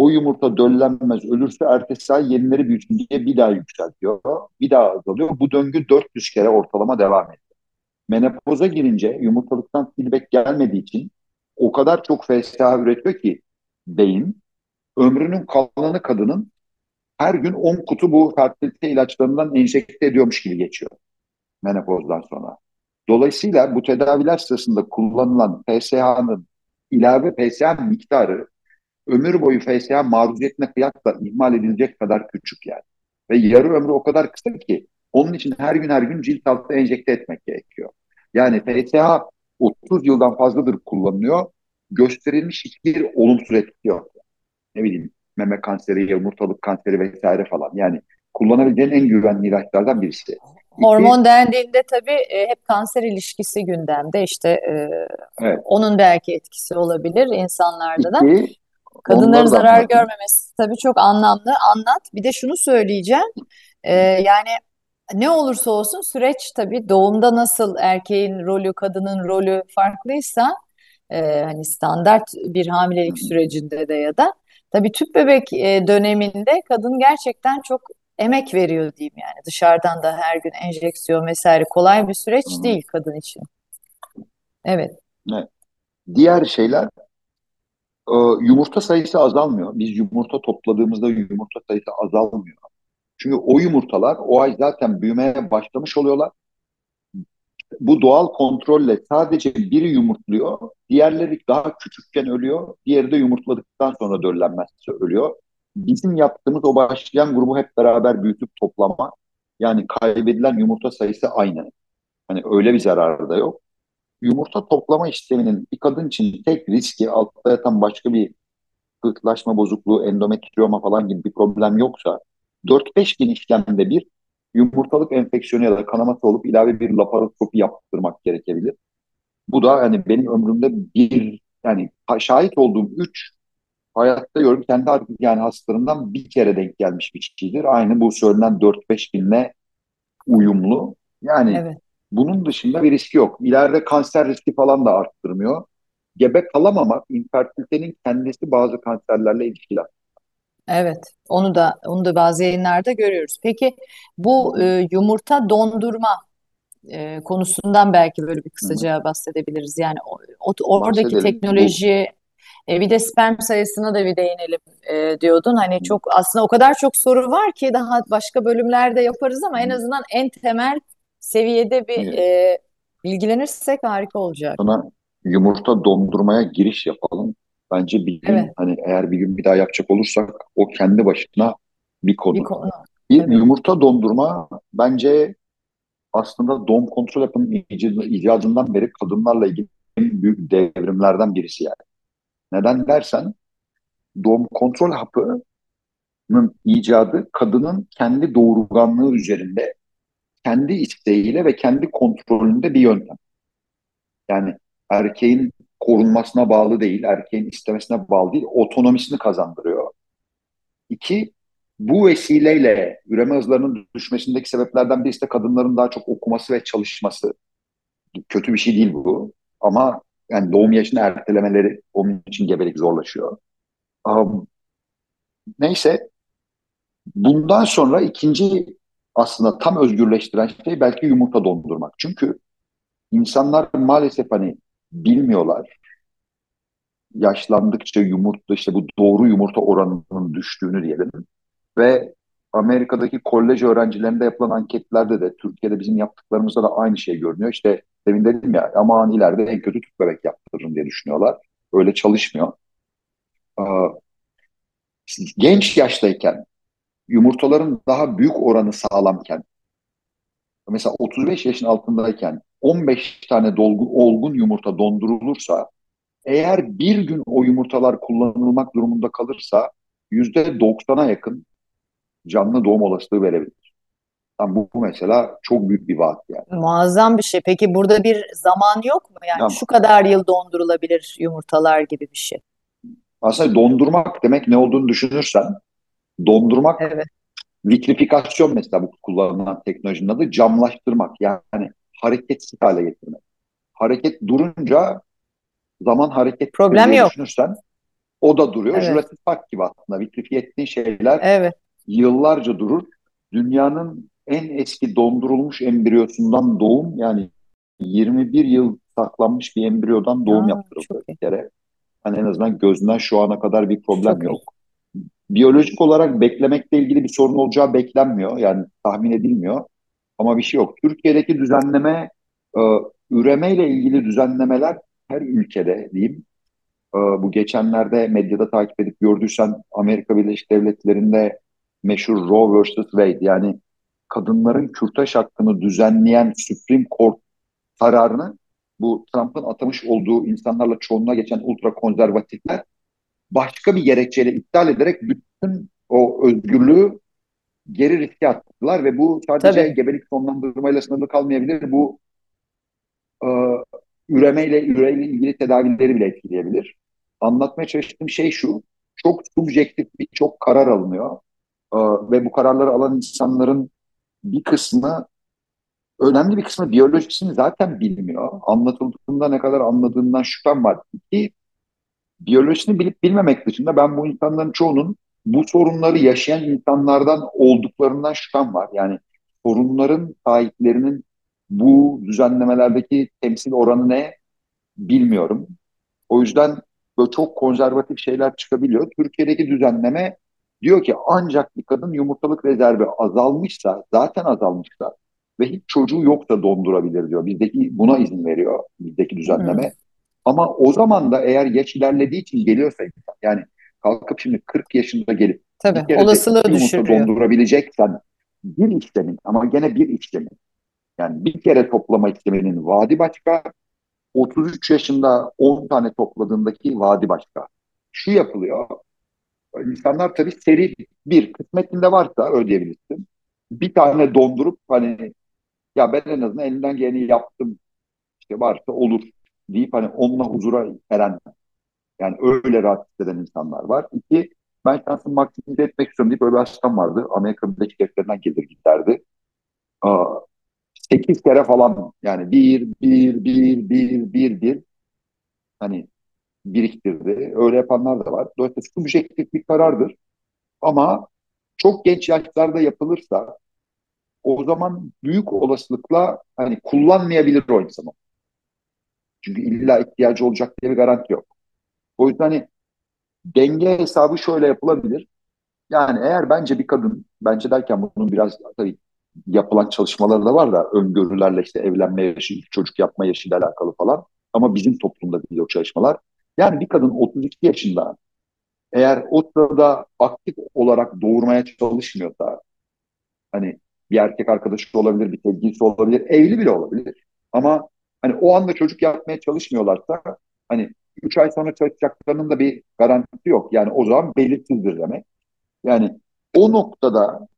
O yumurta döllenmez, ölürse ertesi ay yenileri büyüsün diye bir daha yükseltiyor. Bir daha azalıyor. Bu döngü 400 kere ortalama devam ediyor. Menopoza girince yumurtalıktan feedback gelmediği için o kadar çok FSH üretiyor ki beyin ömrünün kalanı kadının her gün 10 kutu bu fertilite ilaçlarından enjekte ediyormuş gibi geçiyor menopozdan sonra. Dolayısıyla bu tedaviler sırasında kullanılan FSH'nın ilave FSH miktarı ömür boyu FSH maruziyetine kıyasla ihmal edilecek kadar küçük yani. Ve yarı ömrü o kadar kısa ki onun için her gün her gün cilt altı enjekte etmek gerekiyor. Yani FSH 30 yıldan fazladır kullanılıyor. Gösterilmiş hiçbir olumsuz etki yok. Ne bileyim meme kanseri, yumurtalık kanseri vesaire falan. Yani kullanabileceğin en güvenli ilaçlardan birisi. Hormon dendiğinde tabii e, hep kanser ilişkisi gündemde işte e, Evet. onun belki etkisi olabilir insanlarda da. Kadınların zarar anlatayım. görmemesi tabii çok anlamlı. Anlat. Bir de şunu söyleyeceğim. E, yani ne olursa olsun süreç tabii doğumda nasıl erkeğin rolü, kadının rolü farklıysa e, hani standart bir hamilelik sürecinde de ya da tabii tüp bebek e, döneminde kadın gerçekten çok emek veriyor diyeyim yani. Dışarıdan da her gün enjeksiyon vesaire kolay bir süreç değil kadın için. Evet. Evet. Diğer şeyler e, yumurta sayısı azalmıyor. Biz yumurta topladığımızda yumurta sayısı azalmıyor. Çünkü o yumurtalar o ay zaten büyümeye başlamış oluyorlar. Bu doğal kontrolle sadece biri yumurtluyor, diğerleri daha küçükken ölüyor, diğeri de yumurtladıktan sonra döllenmezse ölüyor. Bizim yaptığımız o başlayan grubu hep beraber büyütüp toplama. Yani kaybedilen yumurta sayısı aynı. Hani öyle bir zararı da yok. Yumurta toplama işleminin bir kadın için tek riski altta yatan başka bir kırklaşma bozukluğu, endometriyoma falan gibi bir problem yoksa 4-5 gün işlemde bir yumurtalık enfeksiyonu ya da kanaması olup ilave bir laparoskopi yaptırmak gerekebilir. Bu da hani benim ömrümde bir yani şahit olduğum 3 hayatta yorum kendi yani hastalarımdan bir kere denk gelmiş bir şeydir. Aynı bu söylenen 4-5 binle uyumlu. Yani Evet. Bunun dışında bir riski yok. İleride kanser riski falan da arttırmıyor. Gebe kalamamak, infertilitenin kendisi bazı kanserlerle ilişkili. Evet. Onu da onu da bazı yayınlarda görüyoruz. Peki bu e, yumurta dondurma e, konusundan belki böyle bir Hı hı. kısaca bahsedebiliriz. Yani o, oradaki Bahsedelim. Teknoloji e, bir de sperm sayısına da bir değinelim e, diyordun. Hani çok aslında o kadar çok soru var ki daha başka bölümlerde yaparız ama en azından en temel seviyede bir Hı. e, bilgilenirsek harika olacak. sana yumurta dondurmaya giriş yapalım. Bence bir gün Evet, hani eğer bir gün bir daha yapacak olursak o kendi başına bir bir konu. konu. Bir Tabii. yumurta dondurma bence aslında doğum kontrol yapının icadı- icadından beri kadınlarla ilgili en büyük devrimlerden birisi yani. Neden dersen doğum kontrol hapının icadı kadının kendi doğurganlığı üzerinde kendi isteğiyle ve kendi kontrolünde bir yöntem. Yani erkeğin korunmasına bağlı değil, erkeğin istemesine bağlı değil, otonomisini kazandırıyor. İki, bu vesileyle üreme hızlarının düşmesindeki sebeplerden birisi de kadınların daha çok okuması ve çalışması. Kötü bir şey değil bu. Ama yani doğum yaşını ertelemeleri onun için gebelik zorlaşıyor. Um, neyse bundan sonra ikinci aslında tam özgürleştiren şey belki yumurta dondurmak. Çünkü insanlar maalesef hani bilmiyorlar. Yaşlandıkça yumurta işte bu doğru yumurta oranının düştüğünü diyelim. Ve Amerika'daki kolej öğrencilerinde yapılan anketlerde de Türkiye'de bizim yaptıklarımızda da aynı şey görünüyor. İşte demin dedim ya aman ileride en kötü tüp bebek yaptırırım diye düşünüyorlar. Öyle çalışmıyor. Genç yaştayken yumurtaların daha büyük oranı sağlamken mesela 35 yaşın altındayken 15 tane dolgu, olgun yumurta dondurulursa eğer bir gün o yumurtalar kullanılmak durumunda kalırsa %90'a yakın canlı doğum olasılığı verebilir. Yani bu, bu mesela çok büyük bir vaat yani. Muazzam bir şey. Peki burada bir zaman yok mu? Yani Tamam. şu kadar yıl dondurulabilir yumurtalar gibi bir şey. Aslında dondurmak demek ne olduğunu düşünürsen dondurmak Evet. vitrifikasyon mesela bu kullanılan teknolojinin adı camlaştırmak yani hareketsiz hale getirmek. Hareket durunca zaman hareket Problem yok. düşünürsen o da duruyor. Evet. Jurassic Park gibi aslında vitrifiye ettiğin şeyler Evet. yıllarca durur. Dünyanın en eski dondurulmuş embriyosundan doğum yani 21 yıl saklanmış bir embriyodan doğum Aa, yaptırıldı bir kere. Hani en azından gözünden şu ana kadar bir problem Çok yok. Biyolojik olarak beklemekle ilgili bir sorun olacağı beklenmiyor. Yani tahmin edilmiyor. Ama bir şey yok. Türkiye'deki düzenleme, e, üremeyle ilgili düzenlemeler her ülkede diyeyim. E, bu geçenlerde medyada takip edip gördüysen Amerika Birleşik Devletleri'nde meşhur Roe vs. Wade yani kadınların kürtaj hakkını düzenleyen Supreme Court kararını bu Trump'ın atamış olduğu insanlarla çoğunluğa geçen ultra konservatifler başka bir gerekçeyle iptal ederek bütün o özgürlüğü geri riske attılar ve bu sadece Tabii. gebelik sonlandırmayla sınırlı kalmayabilir. Bu e, üremeyle, üreyle ilgili tedavileri bile etkileyebilir. Anlatmaya çalıştığım şey şu, çok subjektif birçok karar alınıyor E, ve bu kararları alan insanların bir kısmı, önemli bir kısmı biyolojisini zaten bilmiyor. Anlatıldığında ne kadar anladığından şüphem var. İki, biyolojisini bilip bilmemek dışında ben bu insanların çoğunun bu sorunları yaşayan insanlardan olduklarından şüphem var. Yani sorunların sahiplerinin bu düzenlemelerdeki temsil oranı ne bilmiyorum. O yüzden böyle çok konservatif şeyler çıkabiliyor. Türkiye'deki düzenleme diyor ki ancak bir kadın yumurtalık rezervi azalmışsa, zaten azalmışsa ve hiç çocuğu yoksa dondurabilir diyor. Bizdeki buna izin veriyor bizdeki düzenleme. Hı. Ama o zaman da eğer yaş ilerlediği için geliyorsa insan, yani kalkıp şimdi 40 yaşında gelip Tabii. bir de Olasılığı düşürüyor. dondurabileceksen bir işlemin ama gene bir işlemin yani bir kere toplama işleminin vadi başka 33 yaşında 10 tane topladığındaki vadi başka. Şu yapılıyor. İnsanlar tabii seri bir kısmetinde varsa ödeyebilirsin. Bir tane dondurup hani ya ben en azından elinden geleni yaptım işte varsa olur deyip hani onunla huzura eren yani öyle rahat hisseden insanlar var. İki, ben şansımı maksimize etmek istiyorum deyip öyle bir hastam vardı. Amerika Birleşik Devletleri'nden gelir giderdi. Aa, sekiz kere falan yani bir, bir, bir, bir, bir, bir hani biriktirdi. Öyle yapanlar da var. Dolayısıyla subjektif bir karardır. Ama çok genç yaşlarda yapılırsa o zaman büyük olasılıkla hani kullanmayabilir o insan. Çünkü illa ihtiyacı olacak diye bir garanti yok. O yüzden hani denge hesabı şöyle yapılabilir. Yani eğer bence bir kadın, bence derken bunun biraz tabii yapılan çalışmaları da var da öngörülerle işte evlenme yaşı, çocuk yapma yaşıyla alakalı falan. Ama bizim toplumda değil o çalışmalar. Yani bir kadın 32 yaşında eğer o sırada aktif olarak doğurmaya çalışmıyorsa hani bir erkek arkadaşı olabilir, bir sevgilisi olabilir, evli bile olabilir. Ama hani o anda çocuk yapmaya çalışmıyorlarsa hani 3 ay sonra çalışacaklarının da bir garantisi yok. Yani o zaman belirsizdir demek. Yani o noktada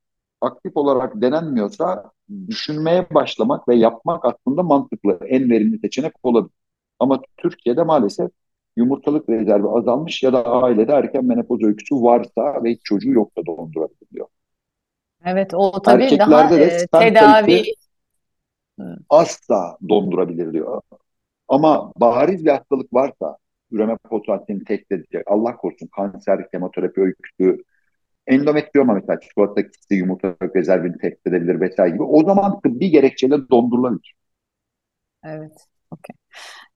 aktif olarak denenmiyorsa düşünmeye başlamak ve yapmak aslında mantıklı, en verimli seçenek olabilir. Ama Türkiye'de maalesef yumurtalık rezervi azalmış ya da ailede erken menopoz öyküsü varsa ve hiç çocuğu yok da dondurabiliyor. Evet, o tabii daha Erkeklerde de e, tedavi sayısı asla dondurabilir diyor. Ama bariz bir hastalık varsa üreme potansiyelini tehdit edecek. Allah korusun kanser, kemoterapi öyküsü, endometriyoma mesela çikolata kisti yumurta rezervini tehdit edebilir vesaire gibi. O zaman tıbbi gerekçeyle dondurulabilir. Evet. okey.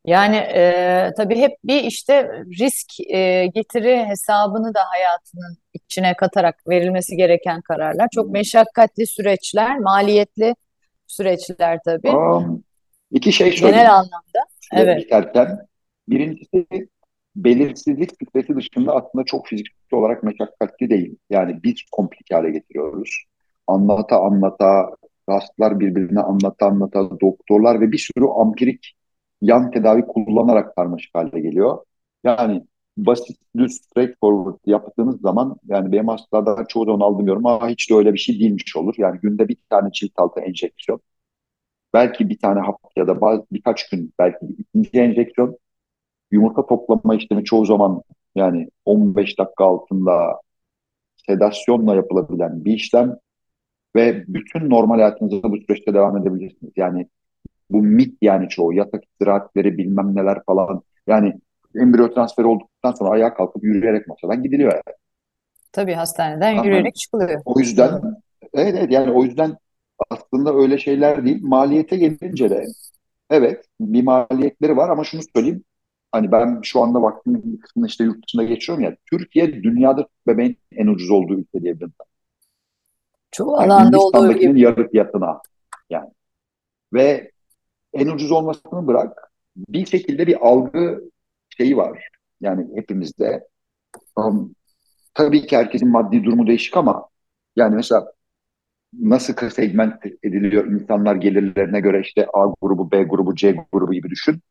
Yani e, tabii hep bir işte risk e, getiri hesabını da hayatının içine katarak verilmesi gereken kararlar. Çok meşakkatli süreçler, maliyetli süreçler tabii. Um, iki şey Genel söyleyeyim. anlamda. Evet. Birincisi belirsizlik stresi dışında aslında çok fiziksel olarak meşakkatli değil. Yani biz komplike hale getiriyoruz. Anlata anlata, hastalar birbirine anlata anlata, doktorlar ve bir sürü ampirik yan tedavi kullanarak karmaşık hale geliyor. Yani basit, düz, straightforward yaptığınız zaman yani benim hastalardan çoğu da onu aldırmıyorum ama hiç de öyle bir şey değilmiş olur. Yani günde bir tane çift altı enjeksiyon, belki bir tane hap ya da bazı, birkaç gün belki ikinci enjeksiyon yumurta toplama işlemi çoğu zaman yani 15 dakika altında sedasyonla yapılabilen bir işlem ve bütün normal hayatınıza bu süreçte devam edebilirsiniz. Yani bu mit yani çoğu yatak istirahatleri bilmem neler falan yani embriyo transferi olduktan sonra ayağa kalkıp yürüyerek masadan gidiliyor yani. tabii hastaneden Anladın? yürüyerek çıkılıyor. O yüzden evet, evet yani o yüzden aslında öyle şeyler değil. Maliyete gelince de evet bir maliyetleri var ama şunu söyleyeyim Hani ben şu anda vaktimin bir kısmını işte yurt dışında geçiyorum ya. Türkiye dünyada bebeğin en ucuz olduğu ülke diyebilirim. Çoğu Yani alanda olduğu gibi. Yarı fiyatına yani. Ve en ucuz olmasını bırak bir şekilde bir algı şeyi var. Yani hepimizde. Um, tabii ki herkesin maddi durumu değişik ama yani mesela nasıl segment ediliyor insanlar gelirlerine göre işte A grubu, B grubu, C grubu gibi düşün.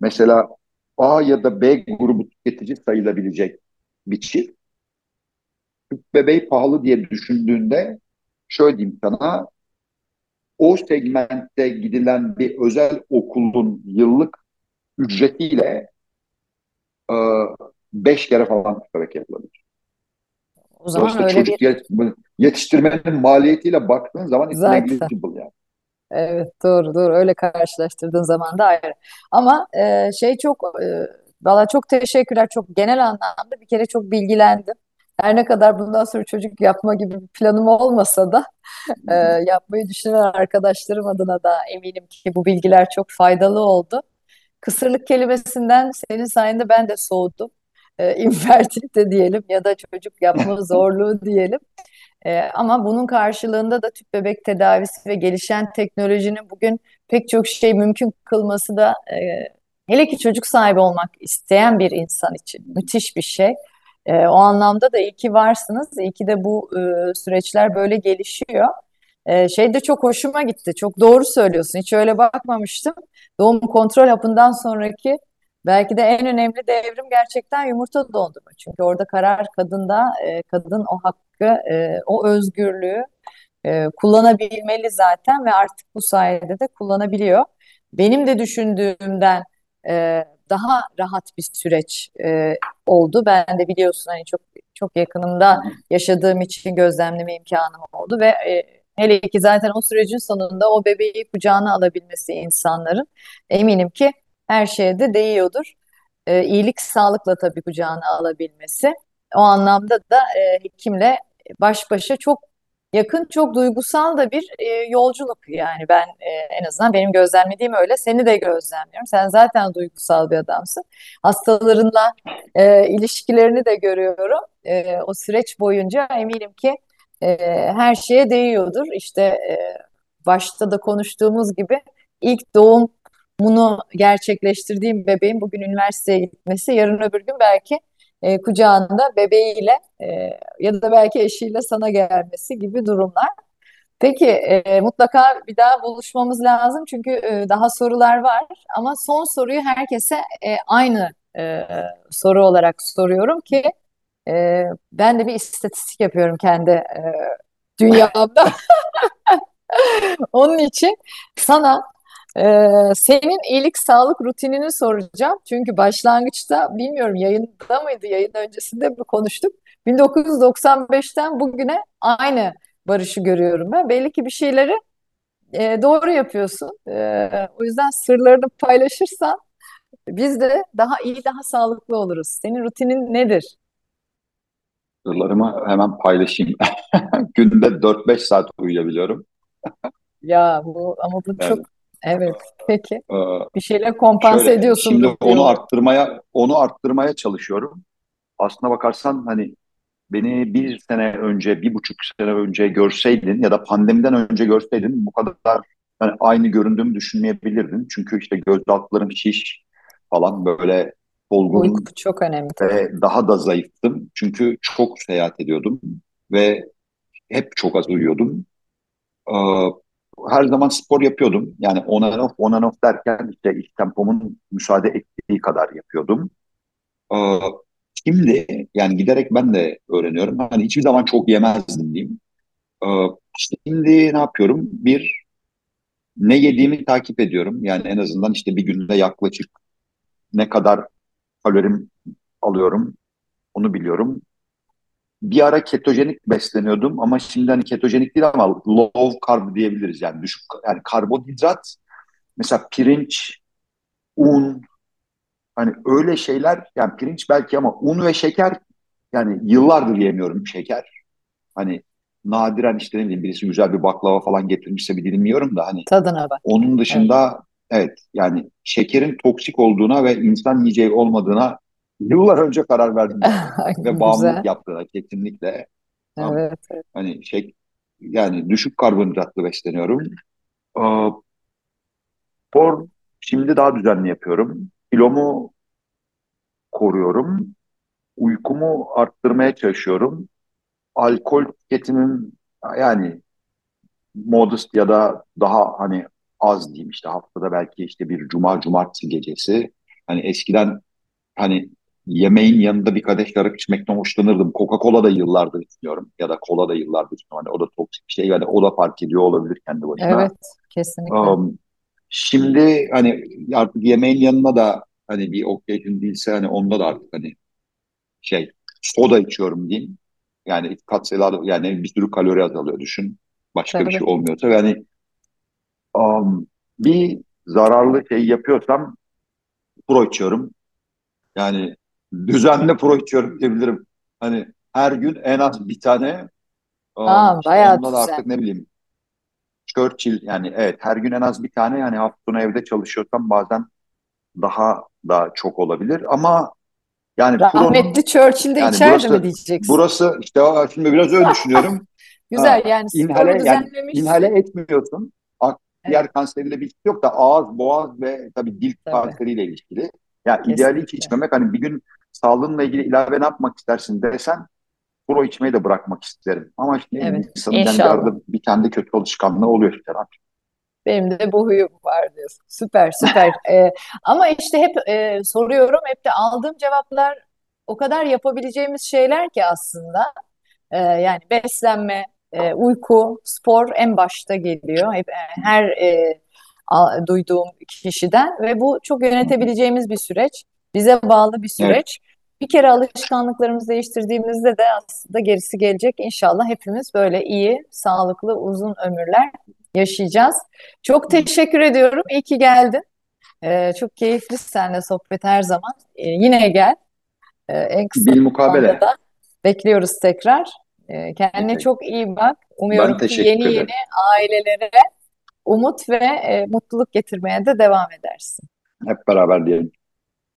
Mesela A ya da B grubu tüketici sayılabilecek bir çift bebeği pahalı diye düşündüğünde şöyle diyeyim sana o segmentte gidilen bir özel okulun yıllık ücretiyle e, beş kere falan bebek yapılabilir. O zaman Dolayısıyla öyle çocuk bir yetiştirmenin maliyetiyle baktığın zaman negligible yani. Evet doğru doğru öyle karşılaştırdığın zaman da ayrı. Ama e, şey çok e, valla çok teşekkürler çok genel anlamda bir kere çok bilgilendim. Her ne kadar bundan sonra çocuk yapma gibi bir planım olmasa da e, yapmayı düşünen arkadaşlarım adına da eminim ki bu bilgiler çok faydalı oldu. Kısırlık kelimesinden senin sayende ben de soğudum. E, infertilite diyelim ya da çocuk yapma zorluğu diyelim. Ee, ama bunun karşılığında da tüp bebek tedavisi ve gelişen teknolojinin bugün pek çok şey mümkün kılması da e, hele ki çocuk sahibi olmak isteyen bir insan için müthiş bir şey. E, o anlamda da iyi ki varsınız, iyi ki de bu e, süreçler böyle gelişiyor. E, şey de çok hoşuma gitti, çok doğru söylüyorsun, hiç öyle bakmamıştım. Doğum kontrol hapından sonraki belki de en önemli devrim gerçekten yumurta dondurma. Çünkü orada karar kadında, e, kadın o hakkı, e, o özgürlüğü e, kullanabilmeli zaten ve artık bu sayede de kullanabiliyor. Benim de düşündüğümden e, daha rahat bir süreç e, oldu. Ben de biliyorsun hani çok çok yakınımda yaşadığım için gözlemleme imkanım oldu ve e, hele ki zaten o sürecin sonunda o bebeği kucağına alabilmesi insanların eminim ki her şeye de değiyordur. E, iyilik sağlıkla tabii kucağına alabilmesi. O anlamda da e, hekimle baş başa çok yakın, çok duygusal da bir e, yolculuk. Yani ben e, en azından benim gözlemlediğim öyle. Seni de gözlemliyorum. Sen zaten duygusal bir adamsın. Hastalarınla e, ilişkilerini de görüyorum. E, o süreç boyunca eminim ki e, her şeye değiyordur. İşte e, başta da konuştuğumuz gibi ilk doğum bunu gerçekleştirdiğim bebeğin bugün üniversiteye gitmesi, yarın öbür gün belki e, kucağında bebeğiyle e, ya da belki eşiyle sana gelmesi gibi durumlar. Peki e, mutlaka bir daha buluşmamız lazım çünkü e, daha sorular var ama son soruyu herkese e, aynı e, soru olarak soruyorum ki e, ben de bir istatistik yapıyorum kendi e, dünyamda. Onun için sana Ee, senin iyilik sağlık rutinini soracağım. Çünkü başlangıçta bilmiyorum yayında mıydı, yayın öncesinde mi konuştuk. 1995'ten bugüne aynı Barış'ı görüyorum ben. Belli ki bir şeyleri e, doğru yapıyorsun. E, o yüzden sırlarını paylaşırsan biz de daha iyi, daha sağlıklı oluruz. Senin rutinin nedir? Sırlarımı hemen paylaşayım. Günde dört beş saat uyuyabiliyorum. Ya bu ama bu çok Yani evet. Peki e, bir şeyler kompanse şöyle şimdi ediyorsundur onu arttırmaya onu arttırmaya çalışıyorum. Aslına bakarsan hani beni bir sene önce, bir buçuk sene önce görseydin ya da pandemiden önce görseydin bu kadar hani aynı göründüğümü düşünmeyebilirdin. Çünkü işte göz altlarım şiş falan böyle Uyku solgun çok önemli ve daha da zayıftım. Çünkü çok seyahat ediyordum ve hep çok az uyuyordum. Ee, her zaman spor yapıyordum. Yani on and off, on and off derken işte iş tempomun müsaade ettiği kadar yapıyordum. Ee, şimdi yani giderek ben de öğreniyorum. Hani hiçbir zaman çok yemezdim diyeyim. Ee, şimdi ne yapıyorum? Bir, ne yediğimi takip ediyorum. Yani en azından işte bir günde yaklaşık ne kadar kalorim alıyorum onu biliyorum. Bir ara ketojenik besleniyordum ama şimdi hani ketojenik değil ama low carb diyebiliriz yani düşük yani karbonhidrat mesela pirinç, un hani öyle şeyler yani pirinç belki ama un ve şeker yani yıllardır yemiyorum şeker. Hani nadiren işte ne bileyim birisi güzel bir baklava falan getirmişse bir dilim yiyorum da hani Tadına bak. onun dışında evet yani şekerin toksik olduğuna ve insan yiyeceği olmadığına yıllar önce karar verdim. Ve bağımlılık yaptığına kesinlikle. Evet. evet. Hani şey yani düşük karbonhidratlı besleniyorum. Spor şimdi daha düzenli yapıyorum. Kilomu koruyorum. Uykumu arttırmaya çalışıyorum. Alkol tüketimim yani modest ya da daha hani az diyeyim işte haftada belki işte bir cuma cumartesi gecesi. Hani eskiden hani yemeğin yanında bir kadeh şarap içmekten hoşlanırdım. Coca-Cola da yıllardır içmiyorum ya da kola da yıllardır içmiyorum. Hani o da toksik bir şey yani o da fark ediyor olabilir kendi başına. Evet. Kesinlikle. Um, şimdi hani artık yemeğin yanına da hani bir occasion değilse hani onda da artık hani şey soda içiyorum diyeyim. Yani katsayılar yani bir sürü kalori azalıyor düşün. Başka bir Tabii. şey olmuyorsa yani um, bir zararlı şey yapıyorsam pro içiyorum. Yani düzenli pro içiyorum diyebilirim. Hani her gün en az bir tane um, Aa, işte bayağı da artık ne bileyim Churchill yani evet her gün en az bir tane yani hafta sonu evde çalışıyorsam bazen daha da çok olabilir ama yani Pro'nun Rahmetli Churchill de yani içerdi mi burası diyeceksin. burası işte şimdi biraz öyle düşünüyorum. Güzel yani inhale yani inhale düzenlemişsin. Etmiyorsun. Evet, kanseriyle bir yok da ağız, boğaz ve tabii dil tabii. kanseriyle ilişkili. Ya ideali hiç içmemek hani bir gün sağlığınla ilgili ilave ne yapmak istersin desen pro içmeyi de bırakmak isterim. Ama işte Evet. insanın yani bir İnşallah. arada bir kendi kötü alışkanlığı oluyor işte. Benim de bu huyum var diyorsun. Süper, süper. Ee, ama işte hep e, soruyorum, hep de aldığım cevaplar o kadar yapabileceğimiz şeyler ki aslında. Ee, yani beslenme, e, uyku, spor en başta geliyor. Hep e, her e, a- duyduğum kişiden ve bu çok yönetebileceğimiz bir süreç. Bize bağlı bir Evet. süreç. Bir kere alışkanlıklarımızı değiştirdiğimizde de aslında gerisi gelecek. İnşallah hepimiz böyle iyi, sağlıklı, uzun ömürler yaşayacağız. Çok teşekkür ediyorum. İyi ki geldin. Ee, çok keyifli seninle sohbet her zaman. Ee, yine gel. Ee, en kısa zamanda Bilmukabele. da bekliyoruz tekrar. Ee, kendine çok iyi bak. Umuyorum ki yeni teşekkür yeni ederim. ailelere umut ve e, mutluluk getirmeye de devam edersin. Hep beraber diyelim.